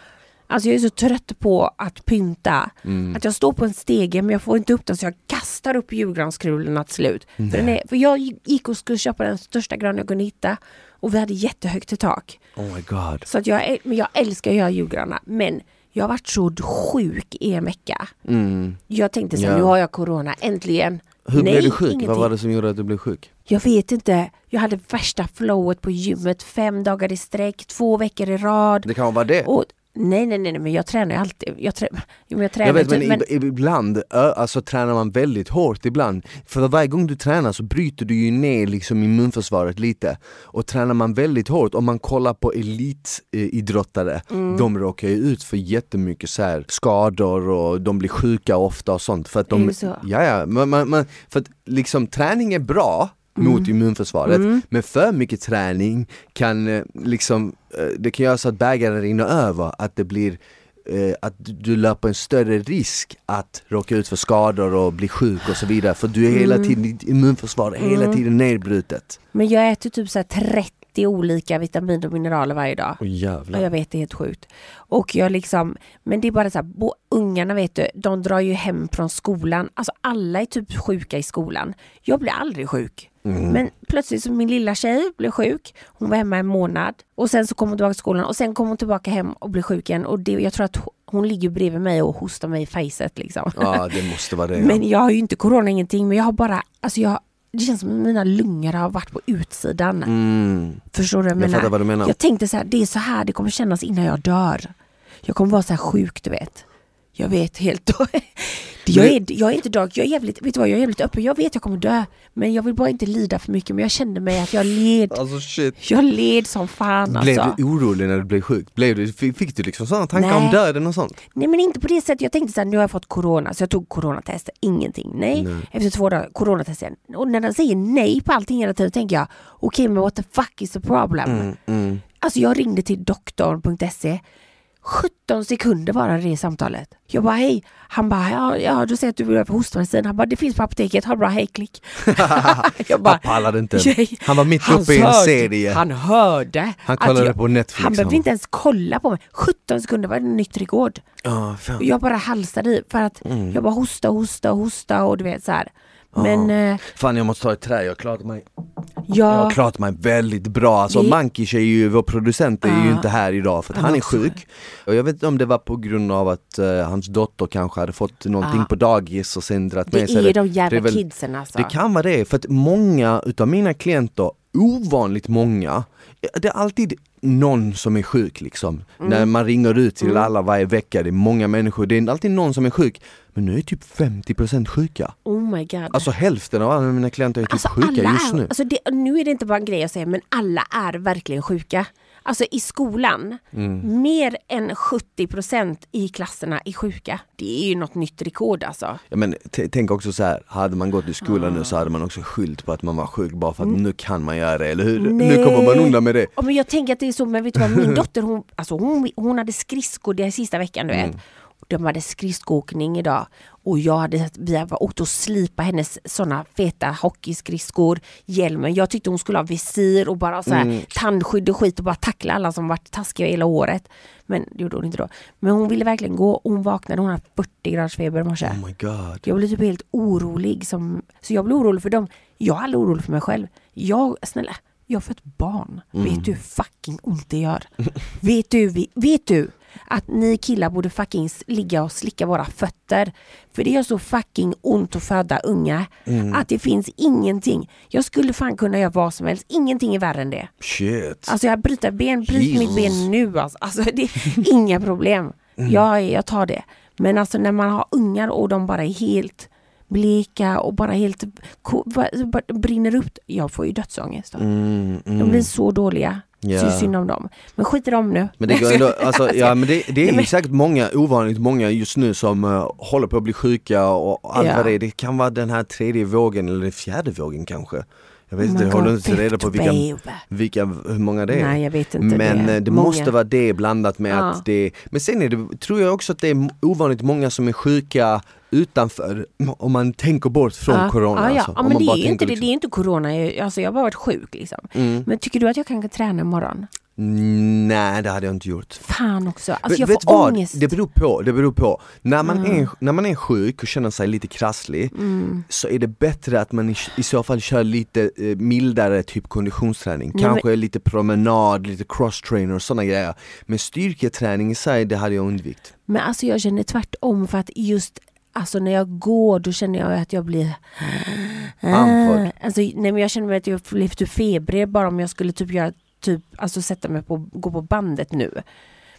Alltså jag är så trött på att pynta. Mm. Att jag står på en stege men jag får inte upp den så jag kastar upp julgranskulorna till slut. För, den är, för jag gick och skulle köpa den största granen jag kunde hitta. och vi hade jättehögt i tak. Oh my god. Så att jag, men jag älskar att göra julgranar men jag har varit så sjuk i en vecka. Mm. Jag tänkte så här, Ja. nu har jag corona, äntligen. Hur Nej, blev du sjuk? ingenting. Vad var det som gjorde att du blev sjuk? Jag vet inte, jag hade värsta flowet på gymmet fem dagar i sträck, två veckor i rad. Det kan vara det. Och, nej, nej, nej, men jag tränar ju alltid. Jag, trä, jo, men jag tränar Jag vet men, typ, men ib- ibland alltså, tränar man väldigt hårt ibland. För varje gång du tränar så bryter du ju ner liksom immunförsvaret lite. Och tränar man väldigt hårt, om man kollar på elitidrottare, Mm. de råkar ju ut för jättemycket så här, skador och de blir sjuka ofta och sånt. För att Är de, det så? ja, ja, man, man, man, för att liksom träning är bra Mm. mot immunförsvaret, men för mycket träning kan eh, liksom, eh, det kan göra så att bägaren rinner över, att det blir eh, att du- löper en större risk att råka ut för skador och bli sjuk och så vidare för du är hela Mm. tiden, ditt immunförsvar är hela tiden nedbrutet. Men jag äter typ så här 30 olika vitaminer och mineraler varje dag. Åh jävlar. Ja, jag vet, det är helt sjukt. Och jag liksom, men det är bara så här, bo, ungarna vet du, de drar ju hem från skolan. Alltså alla är typ sjuka i skolan. Jag blir aldrig sjuk. Mm. Men plötsligt så min lilla tjej blev sjuk. Hon var hemma en månad och sen så kom hon tillbaka till skolan och sen kom hon tillbaka hem och blev sjuk igen. Och det, jag tror att hon- ligger bredvid mig och hostar mig i facet liksom. Ja det måste vara det. ja. Men jag har ju inte corona ingenting men jag har bara, alltså jag, det känns som att mina lungor har varit på utsidan. Mm. Förstår du jag Jag menar? fattar vad du menar. Jag tänkte så här, det är så här det kommer kännas innan jag dör. Jag kommer vara så här sjuk, du vet. Jag vet helt... jag, är, jag är inte dag, jag är jävligt, vet du vad, jag är jävligt öppen. Jag vet jag kommer dö. Men jag vill bara inte lida för mycket. Men jag kände mig att jag led. Alltså shit. Jag led som fan Blev alltså. du orolig när du blev sjuk? Blev du, fick du liksom sådana tankar om Nej. döden och sånt? Nej men inte på det sättet. Jag tänkte så här, nu har jag fått corona så jag tog coronatest. Ingenting. Nej. Efter två dagar, coronatest igen. Och när den säger nej på allting hela tiden tänker jag, okej men what the fuck is the problem? Mm, mm. Alltså jag ringde till doktorn.se 17 sekunder bara det samtalet. Jag bara hej. Han bara ja, ja du säger att du vill ha hostmedicin. Han bara det finns på apoteket. Ha bra hej klick. jag Han pallade inte. Han var mitt uppe i en hörde- serie. Han hörde. Han kollade jag, på Netflix. Han behövde inte ens kolla på mig. 17 sekunder var det en nytt rekord. Och jag bara halsade i för att Mm. jag bara hosta, hosta, hosta och du vet så här. Men eh, Fan jag måste ta ett trä, jag klarat mig, jag jag... har klarat mig väldigt bra. Alltså Det- Mankish är ju, vår producent är ju Ja. inte här idag för att Han är sjuk. Och jag vet inte om det var på grund av att eh, hans dotter kanske hade fått någonting Ja. på dagis och sen dragit med Det sig är de jävla det väl- kidsen alltså. Det kan vara det, för att många utav mina klienter, ovanligt många, det är alltid någon som är sjuk liksom. Mm. När man ringer ut till alla varje vecka, det är många människor, det är alltid någon som är sjuk. Men nu är typ 50% sjuka. Oh my god. Alltså hälften av alla mina klienter är typ Alltså, sjuka just är, nu. Alltså det, nu är det inte bara en grej jag säger, men alla är verkligen sjuka. Alltså i skolan, Mm. mer än 70% i klasserna är sjuka. Det är ju något nytt rekord alltså. Ja, men tänk också så här, hade man gått i skolan nu så hade man också skyllt på att man var sjuk bara för att nu kan man göra det, eller hur? Nu kommer man undan med det. Ja, men jag tänker att det är så, men vet du vad, min dotter hon, alltså hon, hon hade skridskor den sista veckan du vet. Mm. De hade skridskoåkning idag och jag hade, vi hade åkt och slipa hennes såna feta hockeyskridskor, hjälmen. Jag tyckte hon skulle ha visir och bara så här, Mm. tandskydd och skit och bara tackla alla som varit taskiga hela året. Men det gjorde hon inte då. Men hon ville verkligen gå och hon vaknade, hon hade 40 graders feber i morse. Oh my god. Jag blev typ helt orolig. Som, så jag blev orolig för dem. Jag är aldrig orolig för mig själv. Jag, snälla, jag har fått barn. Vet du hur fucking ont det gör? vet, du, vi- vet du att ni killar borde fucking ligga och slicka våra fötter? För det gör så fucking ont att föda unga. Att det finns ingenting. Jag skulle fan kunna göra vad som helst. Ingenting är värre än det. Shit. Alltså jag bryter ben, bryt mitt ben nu alltså. alltså det är inga problem. Jag, jag tar det. Men alltså när man har ungar och de bara är helt bleka och bara helt brinner upp. Jag får ju dödsångest. Då. Mm, De mm. blir så dåliga. Ja. Så synd om dem. Men skit i dem nu. Men det, går ändå, alltså, ja, men det, det är men- säkert många, ovanligt många just nu som uh, håller på att bli sjuka och allt Ja. vad det är. Det kan vara den här tredje vågen eller fjärde vågen kanske. Jag vet Oh inte, jag håller inte reda på vilka, vilka, hur många det är. Nej jag vet inte Men det. eh, det måste vara det blandat med Ja. att det Men sen är det, tror jag också att det är ovanligt många som är sjuka utanför, om man tänker bort från ja. corona. Ja, ja. Alltså. ja men det är inte det. liksom- Det är inte corona. Alltså jag har bara varit sjuk liksom. Mm. Men tycker du att jag kan träna imorgon? Nej det hade jag inte gjort. Fan också, alltså jag vet får vad? ångest. Det beror på, det beror på. När man, Mm. är, när man är sjuk och känner sig lite krasslig Mm. så är det bättre att man i, i så fall kör lite eh, mildare typ konditionsträning. Nej, Kanske lite promenad, lite cross-trainer och sådana grejer. Men styrketräning i sig, det hade jag undvikit. Men alltså jag känner tvärtom för att just Alltså när jag går då känner jag att jag blir Andfådd. Alltså, nej men jag känner mig att jag blir typ febrig bara om jag skulle typ göra typ, alltså sätta mig på, gå på bandet nu.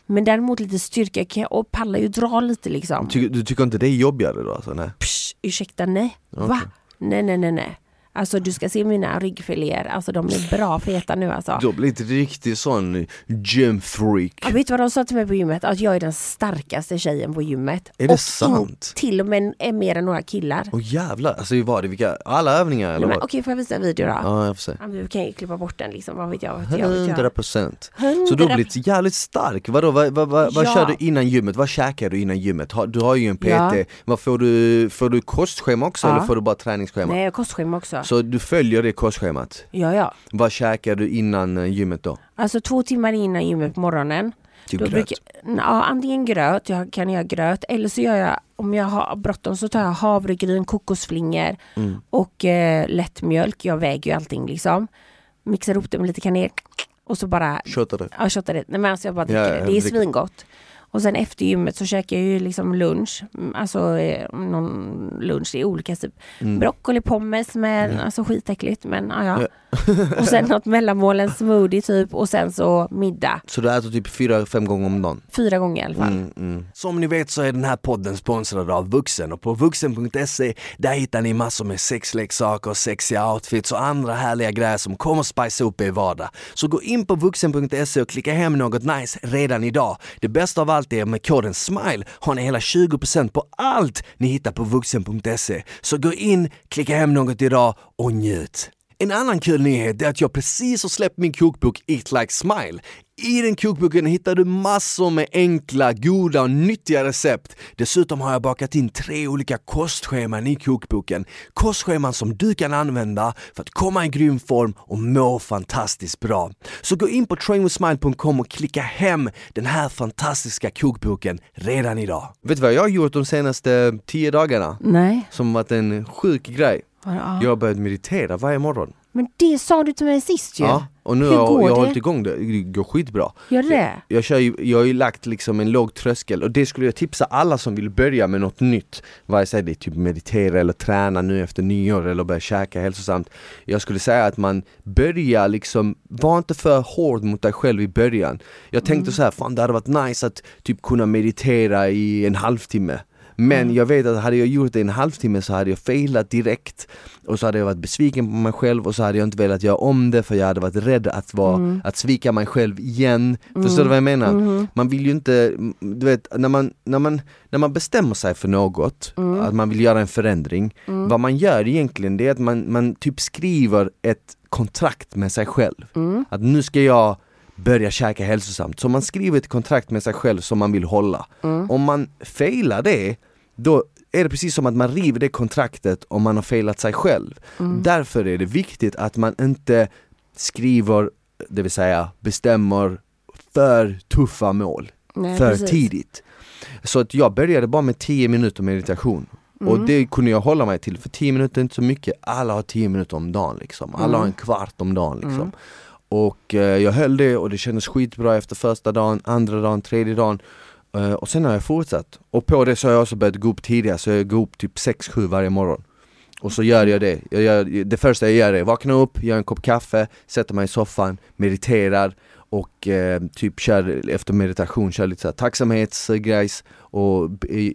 Men däremot lite styrka kan jag, och pallar ju dra lite liksom. Ty, du tycker inte det är jobbigare då? Alltså, nej? Psh, ursäkta, nej. Va? Okej. Nej, nej, nej, nej. Alltså du ska se mina ryggfiléer, alltså de är bra feta nu alltså. Du har blivit riktigt sån gym-freak. Ja, vet du vad de sa till mig på gymmet? Att jag är den starkaste tjejen på gymmet. Är det Och sant? till och med är mer än några killar. Åh jävlar, alltså var det vilka, alla övningar eller Nej, men? Okej, får jag visa en video då? Ja jag får se. Ja, vi kan ju klippa bort den liksom, vad vet jag? Vad vet jag, vet 100 jag. procent. Så du har 100 blivit jävligt stark, vadå, vad, vad, vad, vad Ja. kör du innan gymmet? Vad käkar du innan gymmet? Du har ju en PT, Ja. vad får du, får du kostschema också Ja. eller får du bara träningsschema? Nej, kostschema också. Så du följer det kostschemat? Ja, ja. Vad käkar du innan eh, gymmet då? Alltså två timmar innan gymmet på morgonen. Typ Då gröt? brukar, ja, antingen gröt, jag kan göra gröt, eller så gör jag, om jag har bråttom så tar jag havregryn, kokosflingor Mm. och eh, lättmjölk. Jag väger ju allting liksom. Mixar ihop det med lite kanel och så bara Köttar du? Ja, shottar det. Nej men alltså jag bara dricker Ja, det. Det är dricker. svingott. Och sen efter gymmet så käkar jag ju liksom lunch. Mm, Alltså eh, någon lunch, är olika typ. Mm. Broccoli, pommes med, alltså skitäckligt men ja, ja. och sen något mellanmål, en smoothie typ och sen så middag. Så du äter typ fyra, fem gånger om dagen? Fyra gånger i alla fall. Mm, mm. Som ni vet så är den här podden sponsrad av Vuxen och på vuxen.se där hittar ni massor med sexleksaker, sexiga outfits och andra härliga grejer som kommer spicea upp er vardag. Så gå in på vuxen.se och klicka hem något nice redan idag. Det bästa av allt er med koden SMILE har ni hela 20% på allt ni hittar på vuxen.se. Så gå in, klicka hem något idag och njut. En annan kul nyhet är att jag precis har släppt min kokbok Eat Like Smile. I den kokboken hittar du massor med enkla, goda och nyttiga recept. Dessutom har jag bakat in tre olika kostscheman i kokboken. Kostscheman som du kan använda för att komma i grym form och må fantastiskt bra. Så gå in på trainwithsmile.com och klicka hem den här fantastiska kokboken redan idag. Vet du vad jag har gjort de senaste tio dagarna? Nej. Som varit en sjuk grej. Ja. Jag har börjat meditera varje morgon. Men det sa du till mig sist ju. Ja, och nu Hur har jag det? hållit igång det, det går skitbra. Gör det? Jag, kör ju, jag har ju lagt liksom en låg tröskel och det skulle jag tipsa alla som vill börja med något nytt. Vare sig det är typ meditera eller träna nu efter nyår eller börja käka hälsosamt. Jag skulle säga att man börjar liksom, var inte för hård mot dig själv i början. Jag tänkte så här, fan det hade varit nice att typ kunna meditera i en halvtimme. Men jag vet att hade jag gjort det i en halvtimme så hade jag failat direkt. Och så hade jag varit besviken på mig själv och så hade jag inte velat göra om det för jag hade varit rädd att, vara, att svika mig själv igen. Förstår du vad jag menar? Man vill ju inte, du vet när man, när man, när man bestämmer sig för något, att man vill göra en förändring, vad man gör egentligen det är att man, man typ skriver ett kontrakt med sig själv. Att nu ska jag börja käka hälsosamt. Så man skriver ett kontrakt med sig själv som man vill hålla. Om man failar det, då är det precis som att man river det kontraktet om man har failat sig själv. Därför är det viktigt att man inte skriver, det vill säga bestämmer för tuffa mål Nej, för precis. tidigt. Så att jag började bara med 10 minuter meditation. Och Mm. det kunde jag hålla mig till, för 10 minuter är inte så mycket. Alla har 10 minuter om dagen liksom. Alla Mm. har en kvart om dagen liksom. Och eh, jag höll det och det kändes skitbra efter första dagen, andra dagen, tredje dagen. Eh, och sen har jag fortsatt. Och på det så har jag också börjat gå upp tidigare, så jag går upp typ 6-7 varje morgon. Och så gör jag det. Jag gör, det första jag gör är vakna upp, gör en kopp kaffe, sätter mig i soffan, mediterar och eh, typ kör efter meditation, kör lite så här tacksamhetsgrejs och eh,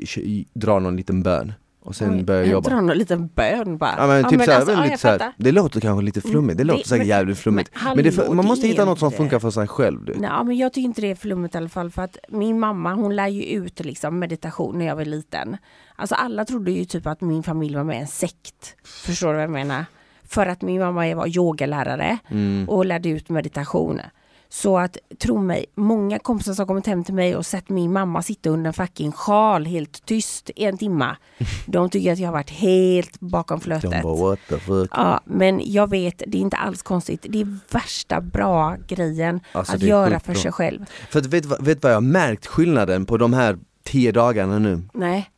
drar någon liten bön. Och sen Oj, börjar jag jobba. drar någon liten bön bara. Ja men typ såhär, alltså, ja, jag såhär, fattar. det låter kanske lite flummigt, det Mm, låter det- säkert men- jävligt flummigt. men Men, det, man måste hitta något som funkar för sig själv. Du. Nej, men jag tycker inte det är flummigt i alla fall för att min mamma hon lär ju ut liksom meditation när jag var liten. Alltså alla trodde ju typ att min familj var med i en sekt. Förstår du vad jag menar? För att min mamma var yogalärare Mm. och lärde ut meditation. Så att tro mig, många kompisar som kommit hem till mig och sett min mamma sitta under en fucking sjal helt tyst i en timma. De tycker att jag har varit helt bakom flötet. Ja, men jag vet, det är inte alls konstigt. Det är värsta bra grejen Alltså, att göra för bra. sig själv. För att vet du vad jag har märkt skillnaden på de här tio dagarna nu? Nej.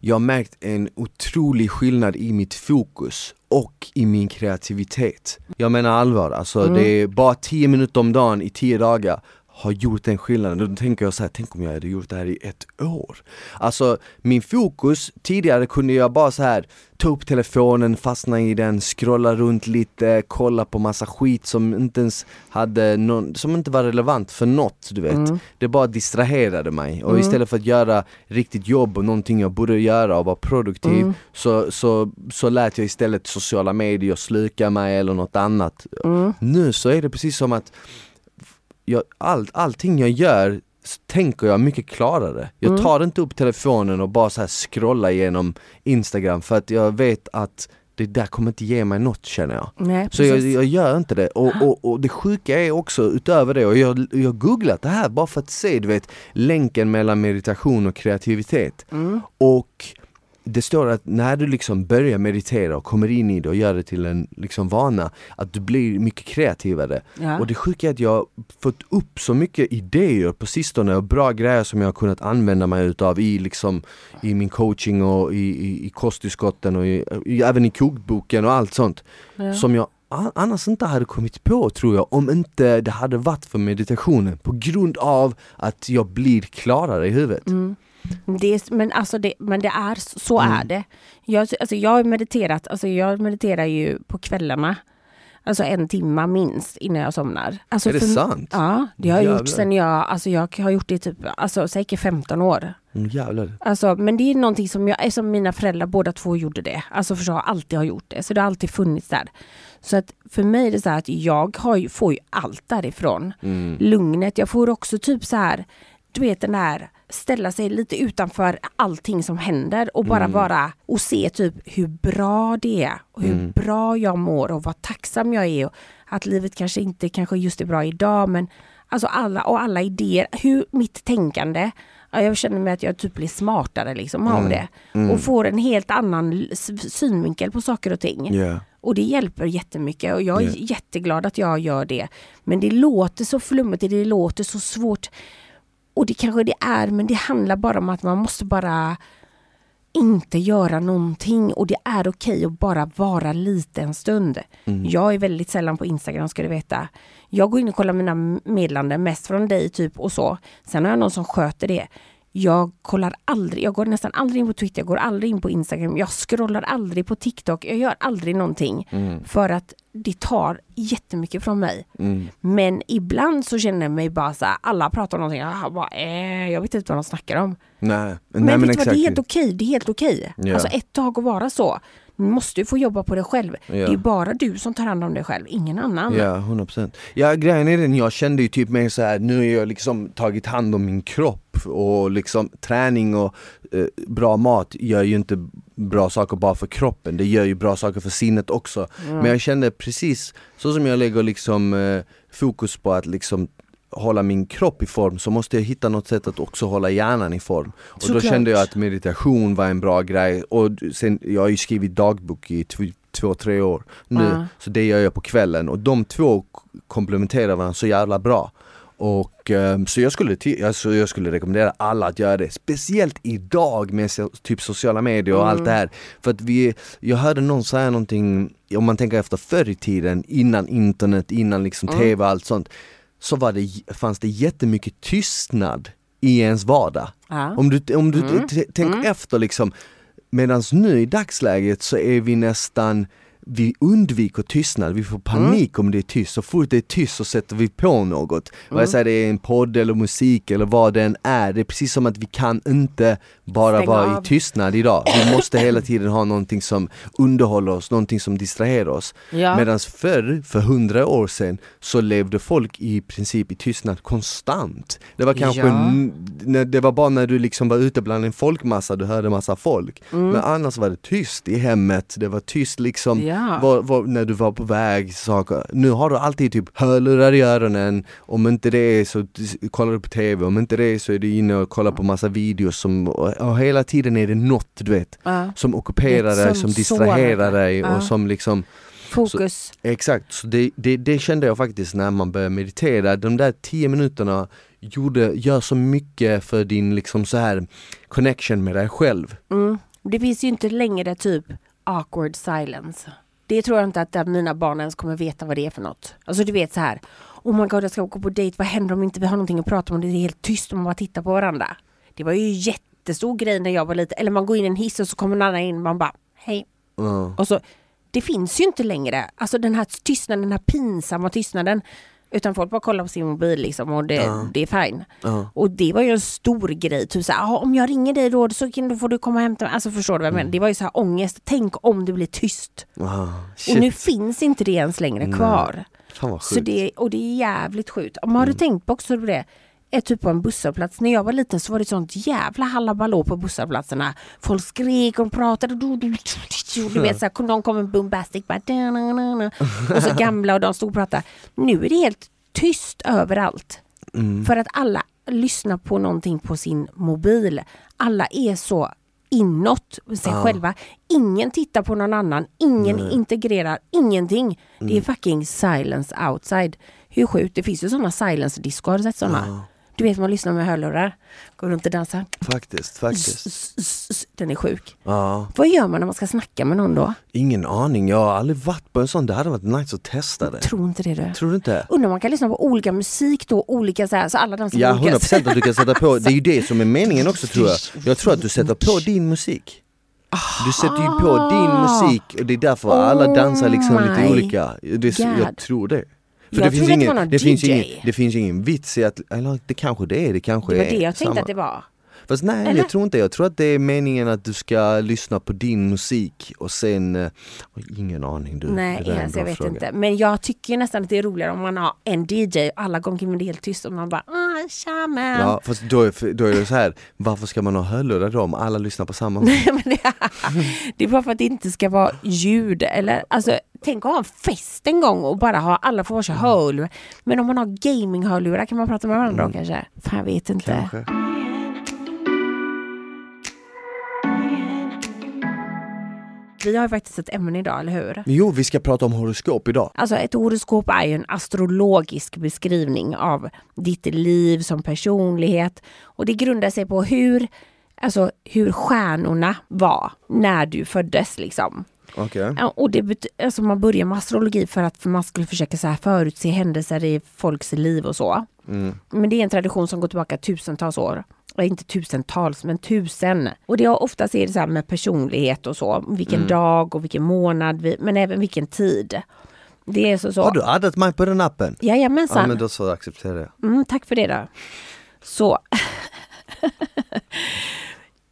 Jag har märkt en otrolig skillnad i mitt fokus och i min kreativitet. Jag menar allvar, alltså Mm. det är bara 10 minuter om dagen i 10 dagar har gjort den skillnaden. Då tänker jag så här, tänk om jag hade gjort det här i ett år. Alltså min fokus, tidigare kunde jag bara så här ta upp telefonen, fastna i den, scrolla runt lite, kolla på massa skit som inte ens hade någon, som inte var relevant för något du vet. Mm. Det bara distraherade mig och istället för att göra riktigt jobb och någonting jag borde göra och vara produktiv Mm. så, så, så lät jag istället sociala medier sluka mig eller något annat. Mm. Nu så är det precis som att jag, all, allting jag gör tänker jag mycket klarare. Jag Mm. tar inte upp telefonen och bara så här scrollar igenom Instagram för att jag vet att det där kommer inte ge mig något känner jag. Nej, Så jag, jag gör inte det. Och, och, och det sjuka är också utöver det, och jag jag har googlat det här bara för att se du vet länken mellan meditation och kreativitet. Mm. Och det står att när du liksom börjar meditera och kommer in i det och gör det till en liksom vana, att du blir mycket kreativare. Ja. Och det sjuka är att jag har fått upp så mycket idéer på sistone och bra grejer som jag har kunnat använda mig utav i, liksom, i min coaching och i, i, i kosttillskotten och i, i, även i kokboken och allt sånt. Ja. Som jag annars inte hade kommit på tror jag om inte det hade varit för meditationen på grund av att jag blir klarare i huvudet. Mm. Det är, men, alltså det, men det är så- Mm. är det. Jag, alltså jag har mediterat, alltså jag mediterar ju på kvällarna. Alltså en timma minst innan jag somnar. Alltså Är det för- sant? Ja, det har jag Jävlar. gjort sen jag, alltså jag har gjort det i typ, alltså säkert 15 år. Mm, jävlar. Alltså, men det är någonting som jag, som mina föräldrar båda två gjorde det. Alltså för så har alltid har gjort det. Så det har alltid funnits där. Så att för mig är det så här att jag har ju, får ju allt därifrån. Mm. Lugnet, jag får också typ så här, du vet den där ställa sig lite utanför allting som händer och bara vara och se typ hur bra det är och hur bra jag mår och vad tacksam jag är och att livet kanske inte kanske just är bra idag men alltså alla och alla idéer, hur mitt tänkande Ja, jag känner mig att jag typ blir smartare liksom av det. Och får en helt annan synvinkel på saker och ting. Ja. Och det hjälper jättemycket och jag är Ja. jätteglad att jag gör det. Men det låter så flummigt, det låter så svårt. Och det kanske det är, men det handlar bara om att man måste bara inte göra någonting och det är okej att bara vara lite en stund. Jag är väldigt sällan på Instagram ska du veta. Jag går in och kollar mina meddelanden mest från dig typ och så. Sen har jag någon som sköter det. Jag kollar aldrig, jag går nästan aldrig in på Twitter, jag går aldrig in på Instagram, jag scrollar aldrig på TikTok, jag gör aldrig någonting. För att det tar jättemycket från mig. Mm. Men ibland så känner jag mig bara så här, alla pratar om någonting, jag, bara, eh, jag vet inte vad de snackar om. Nej, Men, nej vet du vad, det är helt okej, det är helt okej. Ja. Alltså ett tag att vara så. Du måste ju få jobba på det själv. Ja. Det är bara du som tar hand om dig själv, ingen annan. Ja, 100%. Ja, grejen är den, jag kände ju typ mer så här, nu har jag liksom tagit hand om min kropp och liksom träning och eh, bra mat gör ju inte bra saker bara för kroppen, det gör ju bra saker för sinnet också. Men jag kände precis, så som jag lägger liksom eh, fokus på att liksom hålla min kropp i form så måste jag hitta något sätt att också hålla hjärnan i form. Och då Såklart. kände jag att meditation var en bra grej och sen, jag har ju skrivit dagbok i tv- två, tre år nu, Ja. så det gör jag på kvällen och de två komplementerar varandra så jävla bra. Och ehm, så jag skulle, alltså, jag skulle rekommendera alla att göra det, speciellt idag med so- typ sociala medier och allt det här. För att vi, jag hörde någon säga någonting, om man tänker efter förr i tiden, innan internet, innan liksom tv och allt sånt, så var det, fanns det jättemycket tystnad i ens vardag. Ja. Om du, om du t- tänker efter liksom, medan nu i dagsläget så är vi nästan vi undviker tystnad, vi får panik om det är tyst. Så fort det är tyst så sätter vi på något. Vare sig det är en podd eller musik eller vad det än är. Det är precis som att vi kan inte bara Stänga vara av. i tystnad idag. Vi måste hela tiden ha någonting som underhåller oss, någonting som distraherar oss. Ja. Medan förr, för hundra år sedan, så levde folk i princip i tystnad konstant. Det var kanske, Ja. det var bara när du liksom var ute bland en folkmassa du hörde massa folk. Mm. Men annars var det tyst i hemmet, det var tyst liksom Ja. Ja. var, var, när du var på väg, saker. Nu har du alltid typ hörlurar i öronen, om inte det är så kollar du på TV, om inte det är så är du inne och kollar på massa videos som, och, och hela tiden är det något du vet, Ja. som ockuperar dig, Som som distraherar dig. dig Ja. och som liksom Fokus. Exakt, så det, det, det kände jag faktiskt när man började meditera, de där tio minuterna gjorde, gör så mycket för din liksom så här connection med dig själv. Mm. Det finns ju inte längre typ awkward silence. Det tror jag inte att mina barn ens kommer veta vad det är för något. Alltså du vet så här. Oh my god jag ska gå på dejt, vad händer om inte vi har någonting att prata om? Det är helt tyst om man bara tittar på varandra. Det var ju jättestor grej när jag var liten. Eller man går in i en hiss och så kommer någon annan in och man bara hej. Ja. Och så, det finns ju inte längre. Alltså den här tystnaden, den här pinsamma tystnaden. Utan folk bara kollar på sin mobil liksom och det, Ja. det är fine. Ja. Och det var ju en stor grej. Typ så här, "Ah, om jag ringer dig då så kan, då får du komma och hämta mig. Alltså förstår du vad jag Mm. menar? Det var ju så här ångest. Tänk om det blir tyst. Ah, Och nu finns inte det ens längre Nej. kvar. Fan vad Så sjukt. det, och det är jävligt sjukt. Om har du Mm. tänkt på också på det? Är typ på en busshållplats. När jag var liten så var det sånt jävla halabalå på busshållplatserna. Folk skrek och pratade. Du, du, du, du vet, så här, någon kom med bombastic. Bara. Och så gamla och de stod och pratade. Nu är det helt tyst överallt. Mm. För att alla lyssnar på någonting på sin mobil. Alla är så inåt sig Ja. själva. Ingen tittar på någon annan. Ingen Nej. integrerar. Ingenting. Det Mm. är fucking silence outside. Hur sjukt? Det finns ju sådana silence disco. Har du sett sådana? Ja. Du vet man lyssnar med hörlurar. Går runt och dansar. Faktiskt, faktiskt. S- s- s- Den är sjuk. Ja. Vad gör man när man ska snacka med någon då? Ingen aning, jag har aldrig varit på en sån, det hade varit nice att testa det. Tror inte det du. Tror du inte? Undrar om man kan lyssna på olika musik då, olika så här, så alla dansar Ja olika 100% att du kan sätta på, det är ju det som är meningen också tror jag. Jag tror att du sätter på din musik. Du sätter ju på din musik och det är därför alla dansar liksom Oh lite my olika. Det, jag tror det. Jag att det var någon det, finns ingen, det finns ingen vits i att, eller det kanske det är, det kanske Det var är det jag tänkte samma. att det var. Fast nej Eller? jag tror inte Jag tror att det är meningen att du ska lyssna på din musik och sen, eh, ingen aning du. Nej, det är alltså, jag vet fråga. inte. Men jag tycker nästan att det är roligare om man har en DJ och alla gånger men det är helt tyst och man bara ah, tja man. Ja fast då är, då är det så här, varför ska man ha hörlurar då om alla lyssnar på samma? Nej, men det, är bara för att det inte ska vara ljud eller alltså tänk att ha en fest en gång och bara ha alla får varsin hörlurar. Men om man har gaming-hörlurar kan man prata med varandra då kanske? Fan jag vet inte. Mm. Kanske. Vi har ju faktiskt ett ämne idag, eller hur? Jo, vi ska prata om horoskop idag. Alltså ett horoskop är ju en astrologisk beskrivning av ditt liv som personlighet. Och det grundar sig på hur, alltså, hur stjärnorna var när du föddes. Liksom. Ja, Och det alltså man börjar med astrologi för att man skulle försöka så här förutse händelser i folks liv och så. Mm. Men det är en tradition som går tillbaka tusentals år. Och inte tusentals, men tusen. Och det har oftast är det så här med personlighet och så. Vilken Mm. dag och vilken månad, vi- men även vilken tid. Det är så. så. Har du addat mig på den appen? Jajamensan. Ja men då så accepterar jag. Mm, tack för det då. Så.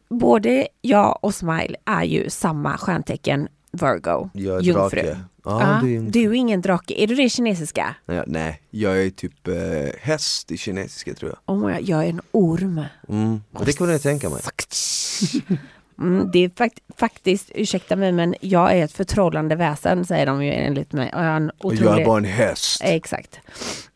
Både jag och Smile är ju samma stjärntecken Virgo, Jag är jungfru. drake. Ja, du är en- du är ingen drake. Är du det kinesiska? Ja, nej, jag är typ eh, häst i kinesiska tror jag. Oh my jag är en orm. Mm. Det kunde jag tänka mig. Mm, det är fakt faktiskt, ursäkta mig, men jag är ett förtrollande väsen säger de ju enligt mig. Och jag, är en otrolig... jag är bara en häst. Exakt.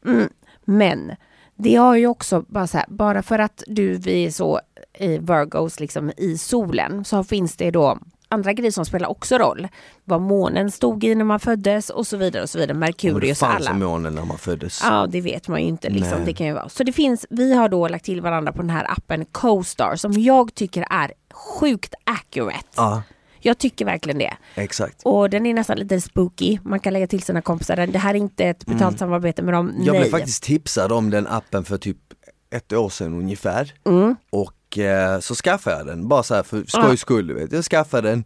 Mm. Men det har ju också bara så här, bara för att du vi är så i Virgos liksom i solen så finns det då andra grejer som spelar också roll. Vad månen stod i när man föddes och så vidare och så vidare. Och det Merkurius och fanns alla. en månen när man föddes. Ja, det vet man ju inte. Liksom. Det kan ju vara. Så det finns, vi har då lagt till varandra på den här appen CoStar som jag tycker är sjukt accurate. Ja, Jag tycker verkligen det. exakt. Och den är nästan lite spooky. Man kan lägga till sina kompisar. Det här är inte ett betalt samarbete med dem. Mm. Jag Nej. blev faktiskt tipsad om den appen för typ ett år sedan ungefär. Mm. Och eh, så skaffade jag den, bara så här för skojs skull du vet. Jag skaffade den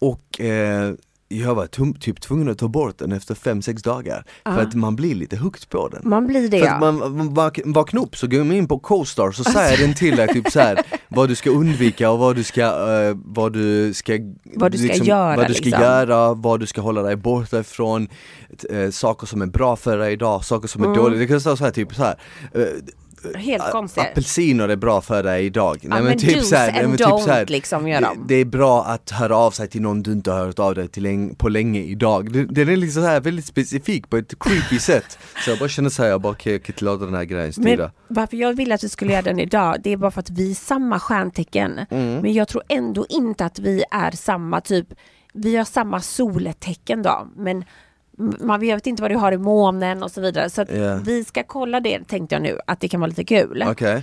och eh, jag var tum- typ tvungen att ta bort den efter 5-6 dagar. För att man blir lite hooked på den. Man blir det För ja. man, man vak- vaknar upp så går man in på CoStar så säger den till dig typ så här vad du ska undvika och vad du ska, eh, vad du ska, Vad du ska göra, vad du ska liksom. göra, vad du ska hålla dig borta ifrån, eh, saker som är bra för dig idag, saker som är Mm. dåliga. Det kan stå så här typ så här. eh, Helt konstigt. apelsiner är bra för dig idag. Ja, men do's nej, and men typ så här, liksom gör det, de. det är bra att höra av sig till någon du inte har hört av dig till länge, på länge idag. Det- Den är liksom så här väldigt specifik på ett creepy sätt. Så jag bara känner så här, jag bara okej jag kan inte låta den här grejen Men styra. varför jag ville att vi skulle göra den idag, det är bara för att vi är samma stjärntecken. Mm. Men jag tror ändå inte att vi är samma typ, vi har samma soltecken då, men man vet inte vad du har i månen och så vidare. Så att Ja. vi ska kolla det tänkte jag nu, att det kan vara lite kul. Okej,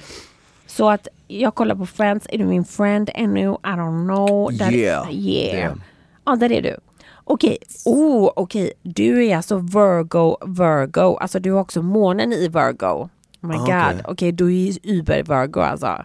Så att jag kollar på Friends, är du min friend ännu? I don't know. Där, Yeah. yeah. Damn. Ja, där är du. Okej, oh, okej. Du är alltså Virgo, Virgo. Alltså du har också månen i Virgo. Oh my Ah, god. okej. Okej, du är Uber Virgo alltså.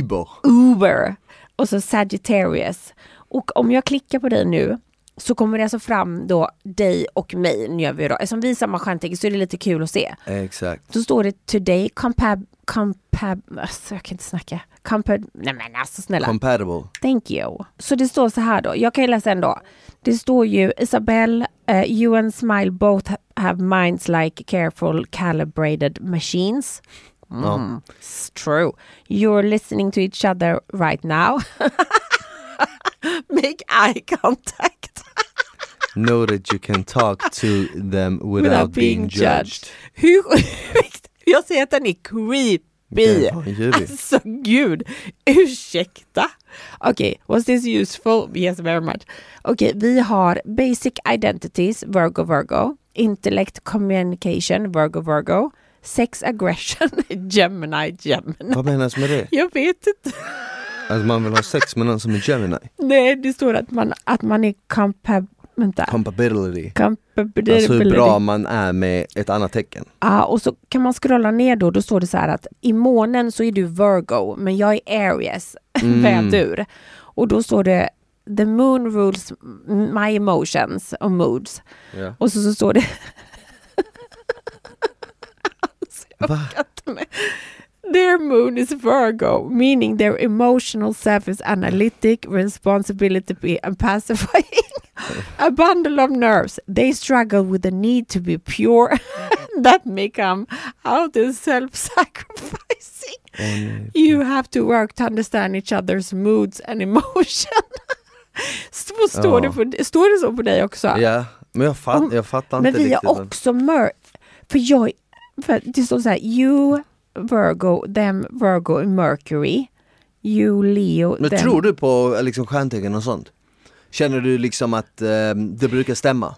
Uber. Uber. Och så Sagittarius. Och om jag klickar på dig nu så kommer det alltså fram då dig och mig. Nu gör vi då. Eftersom vi är samma stjärntecken så är det lite kul att se. Exakt. Så står det today compab... compab alltså, jag kan inte snacka. Compab... Nej men alltså snälla. Compatible. Thank you. Så det står så här då. Jag kan ju läsa ändå. Det står ju Isabel, uh, you and Smile both ha- have minds like careful calibrated machines. Mm, It's true. You're listening to each other right now. Make eye contact Know that you can talk to them without, being, judged. Hur sjukt? Jag säger att den är creepy. Alltså gud, ursäkta. Okej, was this useful? Yes, very much. Okej, vi har basic identities, Virgo, Virgo. Intellect, communication, Virgo, Virgo. Sex, aggression, Gemini, Gemini. Vad menas med det? Jag vet inte. Att man vill ha sex med någon som är Gemini? Nej, det står att man, att man är compab... Vänta. Compatibility. Compatibility. Alltså hur bra man är med ett annat tecken. Ja, och så kan man scrolla ner då, då står det så här att i månen så är du Virgo, men jag är Aries, Mm. vädur. Och då står det The moon rules my emotions och moods. Ja. Och så, så står det Va? Their moon is Virgo, meaning their emotional self is analytic, responsibility and pacifying. A bundle of nerves. They struggle with the need to be pure that may come out as self-sacrificing. Åh, nej. You have to work to understand each other's moods and emotion. Så står, Ja. det på, står det så på dig också? Ja, men jag, fatt, Om- jag fattar Men inte vi riktigt. är vad- också mör... För jag... För det står så här, you Virgo, them Virgo Mercury. You Leo, Men them... tror du på eh, liksom, stjärntecken och sånt? Känner du liksom att eh, det brukar stämma?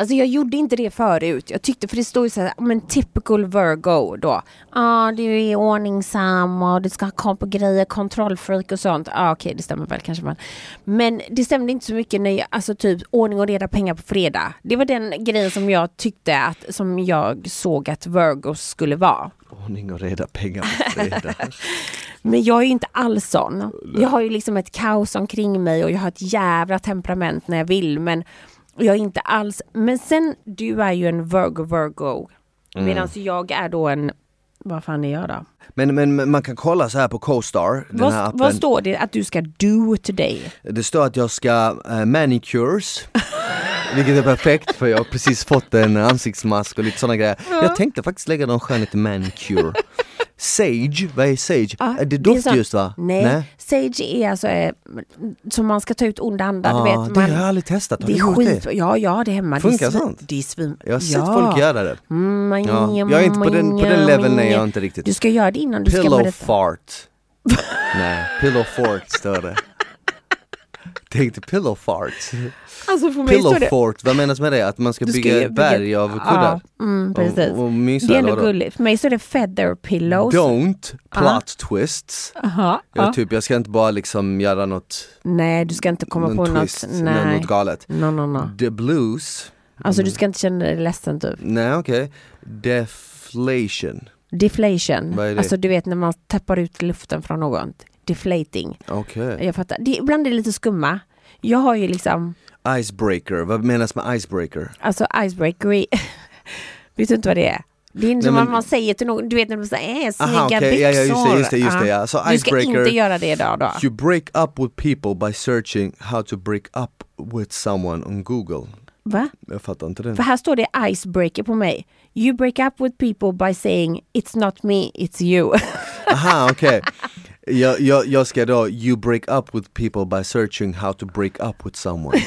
Alltså jag gjorde inte det förut. Jag tyckte, för det står ju så här, men typical Virgo då. Ja, ah, du är ordningsam och du ska ha koll på grejer, kontrollfreak och sånt. Ja, ah, okej, det stämmer väl kanske man. Men det stämde inte så mycket när jag, alltså typ ordning och reda pengar på fredag. Det var den grejen som jag tyckte att, som jag såg att Virgos skulle vara. Ordning och reda pengar på fredag. Men jag är ju inte alls sån. Jag har ju liksom ett kaos omkring mig och jag har ett jävla temperament när jag vill. Men jag är inte alls... Men sen, du är ju en Virgo Virgo. Medan jag är då en... Vad fan är jag då? men, men man kan kolla så här på CoStar, den här Vad, appen. vad står det att du ska do today? Det står att jag ska uh, manicures Vilket är perfekt för jag har precis fått en ansiktsmask och lite sådana grejer Jag tänkte faktiskt lägga någon skönhet i manicure Sage, vad är sage? Ja, är det det är doftljus va? Nej, Sage är alltså eh, som man ska ta ut onda andar. Ah, du vet, det man, har jag aldrig testat, har det är skit. det? Ja, ja, det är hemma. Funkar det är sånt? Det är svin. Jag har sett ja. folk göra det Mm, ja. Jag är inte på den, på den leveln är jag inte riktigt Du ska göra det innan du ska Pillow berätta. fart Nej, pillow fort står det Tänkte pillow fart Alltså för mig Pillow står det... fort, vad menas med det? Att man ska bygga ett berg av kuddar? Ja, mm, precis. Och, och mysa det är ändå gulligt. För mig står det feather pillows. Don't plot twists. Aha, Jag, ja. typ, jag ska inte bara liksom göra något, Nej, du ska inte komma på twist, något. Nej. något galet. No, no, no. The blues, Alltså du ska inte känna dig ledsen typ. nej okej. Deflation, Deflation. Är det? Alltså du vet när man tappar ut luften från något. Deflating. okej. Jag fattar. Det, ibland är det lite skumma. Jag har ju liksom, Icebreaker, vad menas med icebreaker? alltså icebreaker. Vet du inte vad det är? Det är inte som men- man säger till någon, du vet när man säger äh, snygga okej, byxor. ja, ja just det, just det, just det ja. Så Du ska inte göra det idag då. you break up with people by searching how to break up with someone on google. Va? Jag fattar inte den. För här står det icebreaker på mig. You break up with people by saying it's not me, it's you. Aha, okej. Jag, jag, jag ska då, you break up with people by searching how to break up with someone.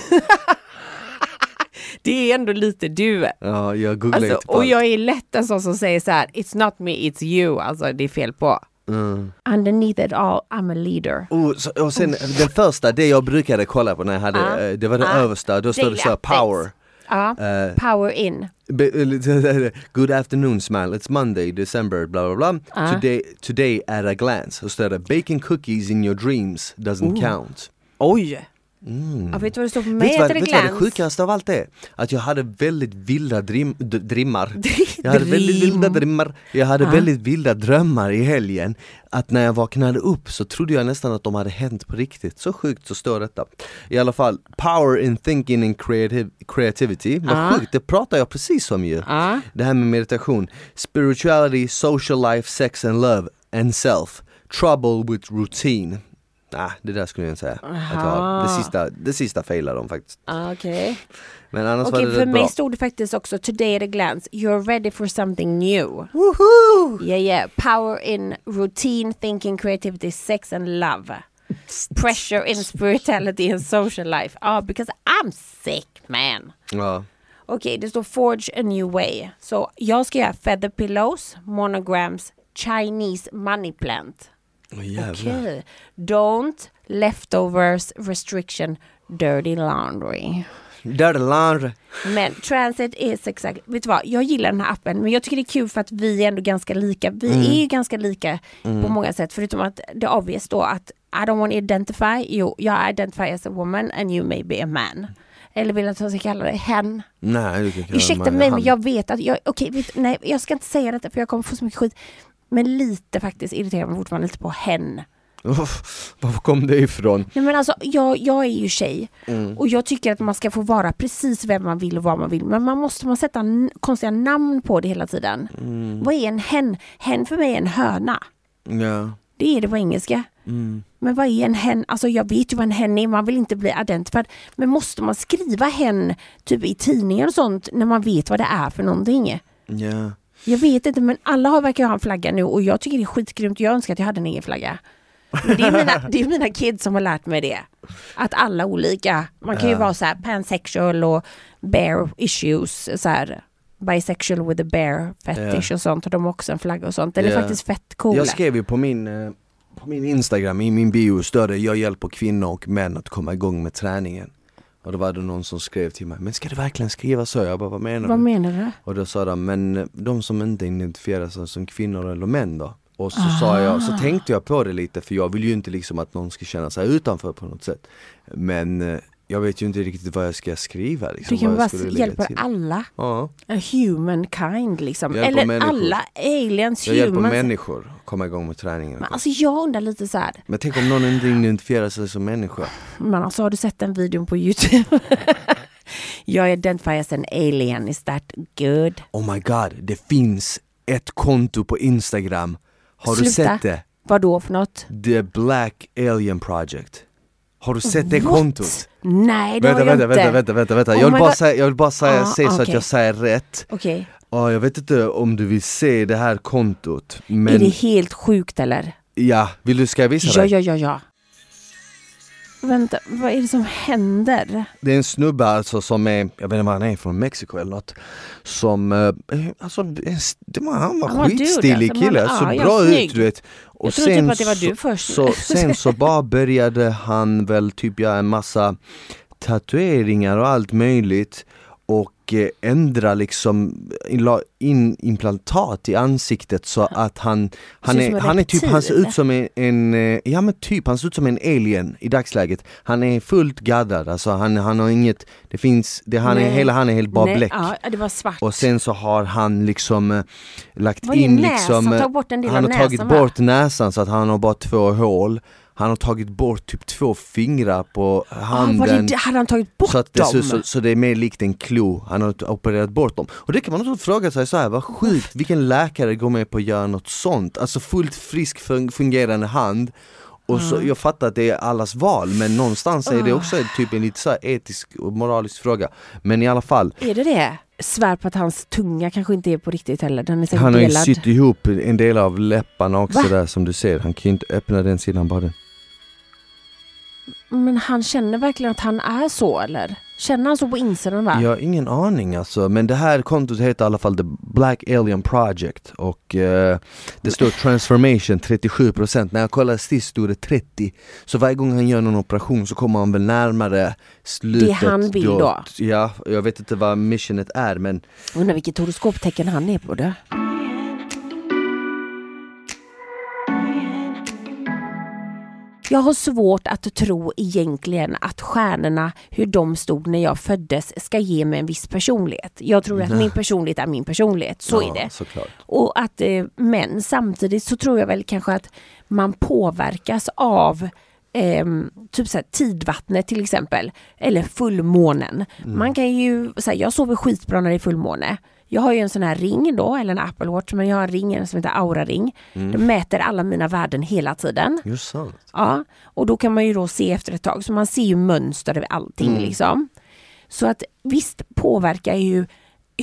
det är ändå lite du. Ja, jag googlar Alltså, och allt. jag är lätt en sån som säger så här, it's not me, it's you. Alltså det är fel på. Mm. Underneath it all, I'm a leader. Oh, så, och sen den första, det jag brukade kolla på när jag hade, Ja. eh, det var det Ja. översta, då står det så här, power. Ja, Eh, power in. Be- Good afternoon smile, it's Monday, December, bla bla bla. Ah. Today, today at a glance. Så står det baking cookies in your dreams doesn't count. Oj! Mm. Ja, vet du vad det står på Vet mig? du vad, vet du vad det sjukaste av allt är? Att jag hade väldigt vilda drim, drimmar. Jag hade väldigt vilda drimmar. Jag hade Ja. väldigt vilda drömmar i helgen. Att när jag vaknade upp så trodde jag nästan att de hade hänt på riktigt. Så sjukt så står detta. I alla fall, power in thinking and creativ- creativity. Vad Ja. sjukt, det pratar jag precis om ju. Ja. Det här med meditation, spirituality, social life, sex and love and self. Trouble with routine. Nej, det där skulle jag inte säga. Att Aha. det, sista, det sista failar de faktiskt. Ah, Okej. Men annars Okej, var det för mig bra. stod det faktiskt också today at a glance, you're ready for something new. Woho! Yeah, yeah. Power in routine, thinking, creativity, sex and love. Pressure in spirituality and social life. Ah, because I'm sick man. Ja. Okej, det står forge a new way. Så jag ska göra feather pillows, monograms, Chinese money plant. Jävlar. Okej. Don't leftovers restriction dirty laundry. Är larr. Men transit is exakt, vet du vad, jag gillar den här appen men jag tycker det är kul för att vi är ändå ganska lika. Vi är ju ganska lika på många sätt förutom att det obvious då att I don't want to identify, jo jag identify as a woman and you may be a man. Eller vill att jag ska kalla det hen. Nej, du kan kalla Ursäkta mig men jag vet att, jag, okej vet, nej jag ska inte säga detta för jag kommer få så mycket skit. Men lite faktiskt irriterar mig fortfarande lite på hen. Var kom det ifrån? Nej men alltså jag, jag är ju tjej Mm. och jag tycker att man ska få vara precis vem man vill och vad man vill. Men man måste man sätta konstiga namn på det hela tiden. Mm. Vad är en hen? Hen för mig är en höna. Ja. Det är det på engelska. Mm. Men vad är en hen? Alltså jag vet ju vad en hen är, man vill inte bli identifierad. Men måste man skriva hen typ i tidningar och sånt när man vet vad det är för någonting? Ja. Jag vet inte men alla har, verkar ha en flagga nu och jag tycker det är skitgrymt. Jag önskar att jag hade en egen flagga. Men det är mina, det är mina kids som har lärt mig det. Att alla olika, man kan ju vara så här pansexual och bear issues, så här bisexual with a bear fetish och sånt. Och de har också en flagga och sånt. Den är faktiskt fett cool. Jag skrev ju på min, eh, på min Instagram, i min bio det jag hjälper kvinnor och män att komma igång med träningen. Och då var det någon som skrev till mig, men ska du verkligen skriva så? Jag bara, vad menar Vad du? menar du? Och då sa de, men de som inte identifierar sig som kvinnor eller män då? Och så sa jag, Ah. så tänkte jag på det lite för jag vill ju inte liksom att någon ska känna sig utanför på något sätt. Men eh, jag vet ju inte riktigt vad jag ska skriva liksom. Du kan bara hjälpa alla. Ja, A humankind liksom. Eller människor. alla aliens, jag hjälper humans. människor att komma igång med träningen. Men alltså jag undrar lite så här. Men tänk om någon inte identifierar sig som människa? Men alltså har du sett den videon på Youtube? jag identifierar as an alien, is that good? Oh my god, det finns ett konto på Instagram. Har du Sluta. sett det? Vad då för något? The Black Alien Project. Har du sett det What? kontot? Nej det Vänta, har jag vänta, inte. vänta, vänta, vänta, vänta. Oh Jag vill bara säga, jag vill bara säga, Ah, säga så att okej. jag säger rätt. Okej, Ja, jag vet inte om du vill se det här kontot, är men det helt sjukt eller? ja, vill du, ska jag visa Ja, dig? ja, ja, ja. Vänta, vad är det som händer? Det är en snubbe alltså som är, jag vet inte var han är från Mexiko eller något Som, eh, alltså det var, han var Han var skitstilig alltså, kille, men, så ja, ja, bra ut du vet och Jag trodde typ att det var du först. Så, sen så bara började han väl typ göra en massa tatueringar och allt möjligt och eh, ändra liksom in, la in implantat i ansiktet så att han Han är, han är typ, han ser ut som en, en, eh, ja men typ, han ser ut som en alien i dagsläget Han är fullt gaddad, alltså han, han har inget, det finns, det, han är, Nej. hela han är helt bara Nej, bläck Ja, det var svart. och sen så har han liksom eh, lagt är in näsan? liksom, eh, han har tagit näsan, bort näsan så att han har bara två hål Han har tagit bort typ två fingrar på ah, handen det, hade han tagit bort så, att det, dem? så, så, det är mer likt en klo, han har opererat bort dem. Och det kan man också fråga sig så här, vad sjukt, vilken läkare går med på att göra något sånt? Alltså fullt frisk fun- fungerande hand Och så, jag fattar att det är allas val men någonstans är det också typ en lite så etisk och moralisk fråga. Men i alla fall. Är det det? Svär på att hans tunga kanske inte är på riktigt heller. Den är säkert Han har ju sytt ihop en del av läpparna också Va? där som du ser. Han kan ju inte öppna den sidan bara. Men han känner verkligen att han är så eller? Känner han så på insidan va? Jag har ingen aning alltså, men det här kontot heter i alla fall The Black Alien Project och eh, det står transformation 37% När jag kollade sist stod det 30 Så varje gång han gör någon operation så kommer han väl närmare slutet Det han vill då? Ja, jag vet inte vad missionet är men Undrar vilket horoskoptecken han är på det. Jag har svårt att tro egentligen att stjärnorna, hur de stod när jag föddes, ska ge mig en viss personlighet. Jag tror att min personlighet är min personlighet, så ja, är det. såklart Och att, eh, men samtidigt så tror jag väl kanske att man påverkas av ehm, typ så tidvattnet till exempel, eller fullmånen. Man kan ju, så jag sover skitbra när det är fullmåne. Jag har ju en sån här ring då, eller en Apple Watch, men jag har en ring som heter Aura-ring. Den mäter alla mina värden hela tiden. Just sant Ja, och då kan man ju då se efter ett tag, så man ser ju mönster över allting liksom. Så att visst påverkar ju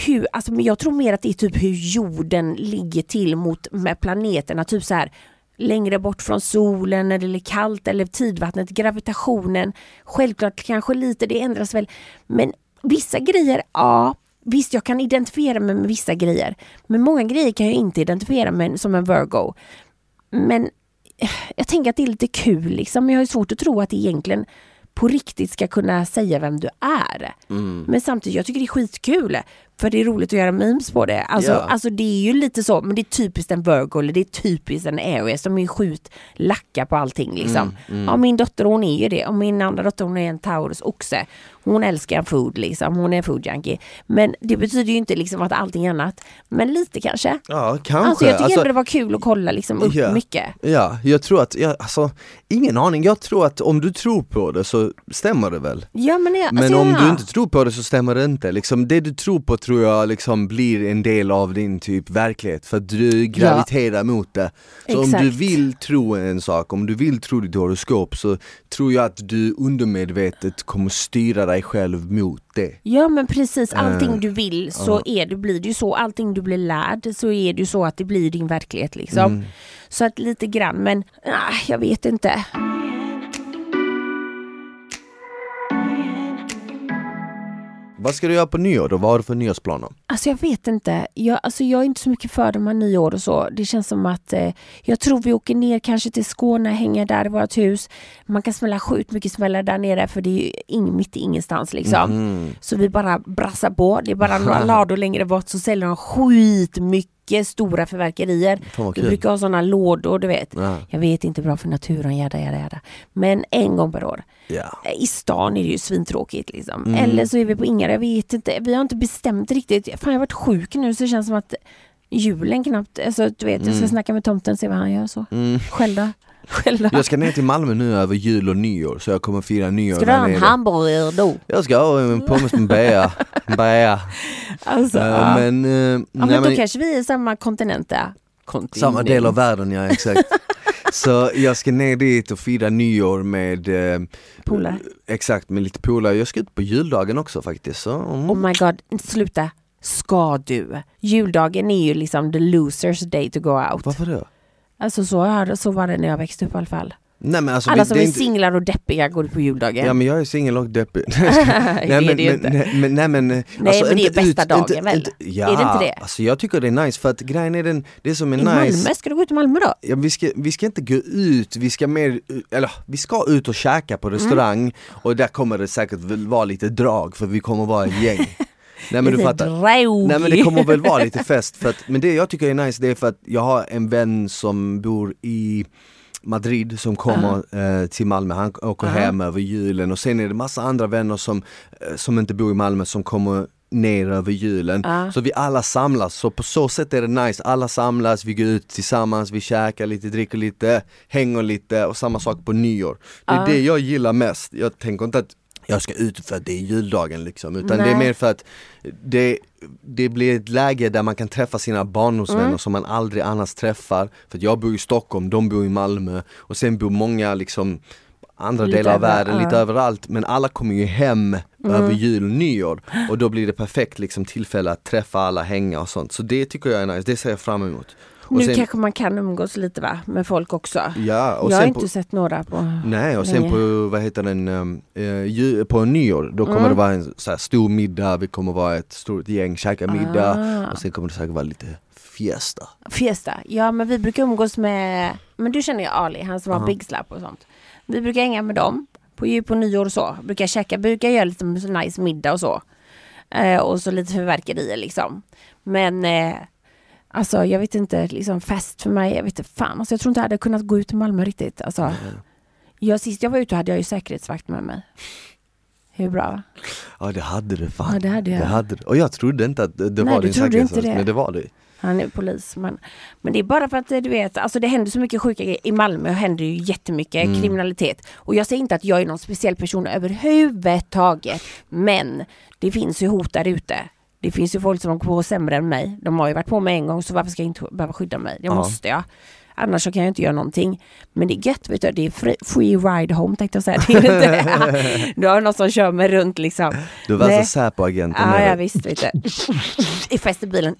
hur, alltså men jag tror mer att det är typ hur jorden ligger till mot med planeterna, typ så här längre bort från solen när det är kallt eller tidvattnet, gravitationen. Självklart kanske lite, det ändras väl. Men vissa grejer, ja, visst jag kan identifiera mig med vissa grejer. Men många grejer kan jag inte identifiera mig som en Virgo. Men eh, jag tänker att det är lite kul liksom. Men jag har svårt att tro att det egentligen på riktigt ska kunna säga vem du är. Men samtidigt, jag tycker det är skitkul. För det är roligt att göra memes på det. Alltså, Ja. alltså det är ju lite så, men det är typiskt en Virgo eller det är typiskt en Aries. De är ju sjukt lacka på allting liksom. Ja, min dotter hon är ju det. Och min andra dotter hon är en Taurus oxe. Hon älskar food liksom. Hon är food junkie. Men det betyder ju inte liksom att allting annat. Men lite kanske. Ja, kanske Alltså jag tycker Alltså, det var kul att kolla liksom upp Ja. mycket. Ja, jag tror att, ja, alltså ingen aning, jag tror att om du tror på det så stämmer det väl Ja men, jag, Men alltså, om ja. du inte tror på det så stämmer det inte, liksom, det du tror på tror jag liksom blir en del av din typ verklighet för att du graviterar mot det Så om du Exakt. vill tro en sak, om du vill tro ditt horoskop så tror jag att du undermedvetet kommer styra dig själv mot det Ja men precis, allting Eh, du vill så är det, blir det ju så, allting du blir lärd så är det ju så att det blir din verklighet liksom. Mm. Så att lite grann men, ah, jag vet inte. Vad ska du göra på nyår då? Vad har du för nyårsplaner? Alltså jag vet inte, jag, alltså jag är inte så mycket för de här nyår och så. Det känns som att eh, jag tror vi åker ner kanske till Skåne, hänger där i vårt hus. Man kan smälla sjukt mycket smällar där nere för det är ju ing, mitt i ingenstans liksom. Mm. Så vi bara brassar på. Det är bara några lador längre bort så säljer de skitmycket stora förverkerier. Vi brukar ha sådana lådor, du vet. Ja. Jag vet inte bra för naturen, jada, jada, jada. Men en gång per år. Ja. I stan är det ju svintråkigt liksom. Mm. Eller så är vi på Ingarö, jag vet inte. Vi har inte bestämt riktigt. Fan jag har varit sjuk nu så det känns som att julen knappt, alltså du vet jag ska snacka med tomten och se vad han gör så. Mm. Skälla. Skälla. Jag ska ner till Malmö nu över jul och nyår så jag kommer fira nyår Ska du ha en nere. hamburgare då? Jag ska ha en pommes med bea, bea. Alltså, Eh, ja. Men, eh, ja, nej, men då men kanske vi är samma kontinent där. Kontinent. samma del av världen ja, exakt. Så jag ska ner dit och fira nyår med eh, Polare. Exakt, med lite polare. Jag ska ut på juldagen också faktiskt. Så, mm. Oh my god, sluta. Ska du? Juldagen är ju liksom the losers day to go out. Varför det? Alltså så, har- så var det när jag växte upp i alla fall. Nej men alltså Alla vi, som det är, är inte... singlar och deppiga går på juldagen. Ja men jag är singel och deppig. det är men, det ju men, nej, men, nej men, Nej, alltså, men det är bästa ut, dagen inte, väl? Inte, ja, Är det inte det? Alltså jag tycker det är nice för att grejen är den, det som är I nice Malmö, ska du gå ut i Malmö då? Ja, vi, ska, vi ska inte gå ut, vi ska mer, eller vi ska ut och käka på restaurang Mm. och där kommer det säkert vara lite drag för vi kommer vara ett gäng Nej men du fattar. Nej men det kommer väl vara lite fest för att, men det jag tycker är nice det är för att jag har en vän som bor i Madrid som kommer eh, till Malmö, han åker Aha. hem över julen och sen är det massa andra vänner som, eh, som inte bor i Malmö som kommer ner över julen. Ja. Så vi alla samlas, så på så sätt är det nice, alla samlas, vi går ut tillsammans, vi käkar lite, dricker lite, hänger lite och samma sak på nyår. Det är det jag gillar mest, jag tänker inte att jag ska ut för att det är juldagen liksom, utan det Nej. är mer för att det, det blir ett läge där man kan träffa sina barndomsvänner Mm. som man aldrig annars träffar. För jag bor i Stockholm, de bor i Malmö och sen bor många liksom andra Lite delar av över- världen, lite ja. överallt, men alla kommer ju hem Mm. över jul och nyår och då blir det perfekt liksom tillfälle att träffa alla, hänga och sånt. Så det tycker jag är nice, det ser jag fram emot. Nu sen, kanske man kan umgås lite va, med folk också. ja, jag har inte på, sett några på Nej och sen länge. på, vad heter den, ju, på nyår, då kommer Mm. det vara en så här stor middag, vi kommer vara ett stort gäng, käka middag Ah. och sen kommer det säkert vara lite fiesta. Fiesta. Ja men vi brukar umgås med, men du känner ju Ali, han som har Ja. Big Slap och sånt. Vi brukar hänga med dem på jul på nyår och så. Brukar käka, brukar göra lite nice middag och så. Eh, och så lite fyrverkerier liksom. Men eh, alltså jag vet inte, liksom fest för mig, jag vet inte fan. Alltså, jag tror inte jag hade kunnat gå ut i Malmö riktigt. Alltså, jag, sist jag var ute hade jag ju säkerhetsvakt med mig. Hur bra? va? Ja det hade du fan. Ja, det hade jag. Det hade du. Och jag trodde inte att det, Nej, var din säkerhetsvakt, det. men det var det. Han är polis. Men, men det är bara för att du vet, alltså det händer så mycket sjuka grejer. I Malmö händer ju jättemycket Mm. kriminalitet. Och jag säger inte att jag är någon speciell person överhuvudtaget. Men det finns ju hot där ute. Det finns ju folk som har på sämre än mig. De har ju varit på mig en gång så varför ska jag inte behöva skydda mig? Det Ja. måste jag. Annars så kan jag inte göra någonting. Men det är gött, vet du. Det är free, free ride home tänkte jag säga. Det är inte, du har någon som kör mig runt liksom. Du var Nej. alltså Säpo-agenten Ja, ja visst. Vet du. I fäst i bilen.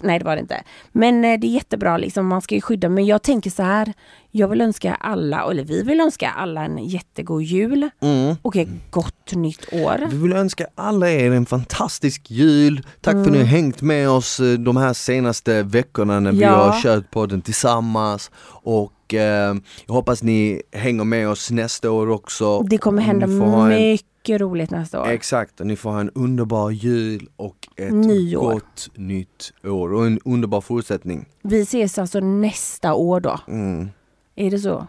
Nej, det var det inte. Men eh, det är jättebra, liksom, man ska ju skydda. Men jag tänker så här, jag vill önska alla, eller vi vill önska alla en jättegod jul Mm. och ett gott nytt år. Vi vill önska alla er en fantastisk jul. Tack för att ni Mm. har hängt med oss eh, de här senaste veckorna när vi Ja. har kört podden tillsammans. Och eh, jag hoppas ni hänger med oss nästa år också. Det kommer hända ha en, mycket roligt nästa år. Exakt, och ni får ha en underbar jul och ett Nyår. gott nytt år och en underbar fortsättning. Vi ses alltså nästa år då. Mm. Är det så?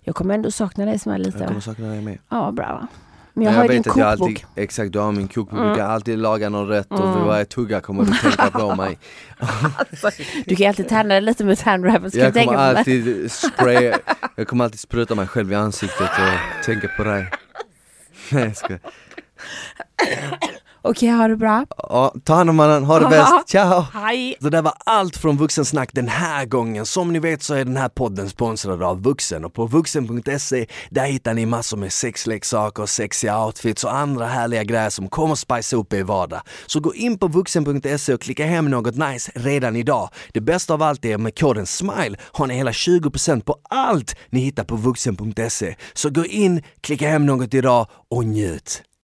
Jag kommer ändå sakna dig som är lite. Jag kommer sakna dig med. Ja, bra. va? Men jag Men har ju din vet att jag kokbok. alltid, exakt, du har min kokbok, Mm. du kan alltid laga någon rätt och Mm. för varje tugga kommer du tänka på mig. Du kan alltid tärna dig lite med tandwrappers. kan Jag jag kommer alltid spraya, jag kommer alltid spruta mig själv i ansiktet och tänka på dig. Nej jag skojar. Okej, ha det bra. Ja, ta hand om varandra, ha det bäst, ciao! Hej! Så det var allt från Vuxensnack den här gången. Som ni vet så är den här podden sponsrad av Vuxen och på vuxen.se där hittar ni massor med sexleksaker, sexiga outfits och andra härliga grejer som kommer spicea upp er vardag. Så gå in på vuxen.se och klicka hem något nice redan idag. Det bästa av allt är med koden SMILE har ni hela 20% på allt ni hittar på vuxen.se. Så gå in, klicka hem något idag och njut!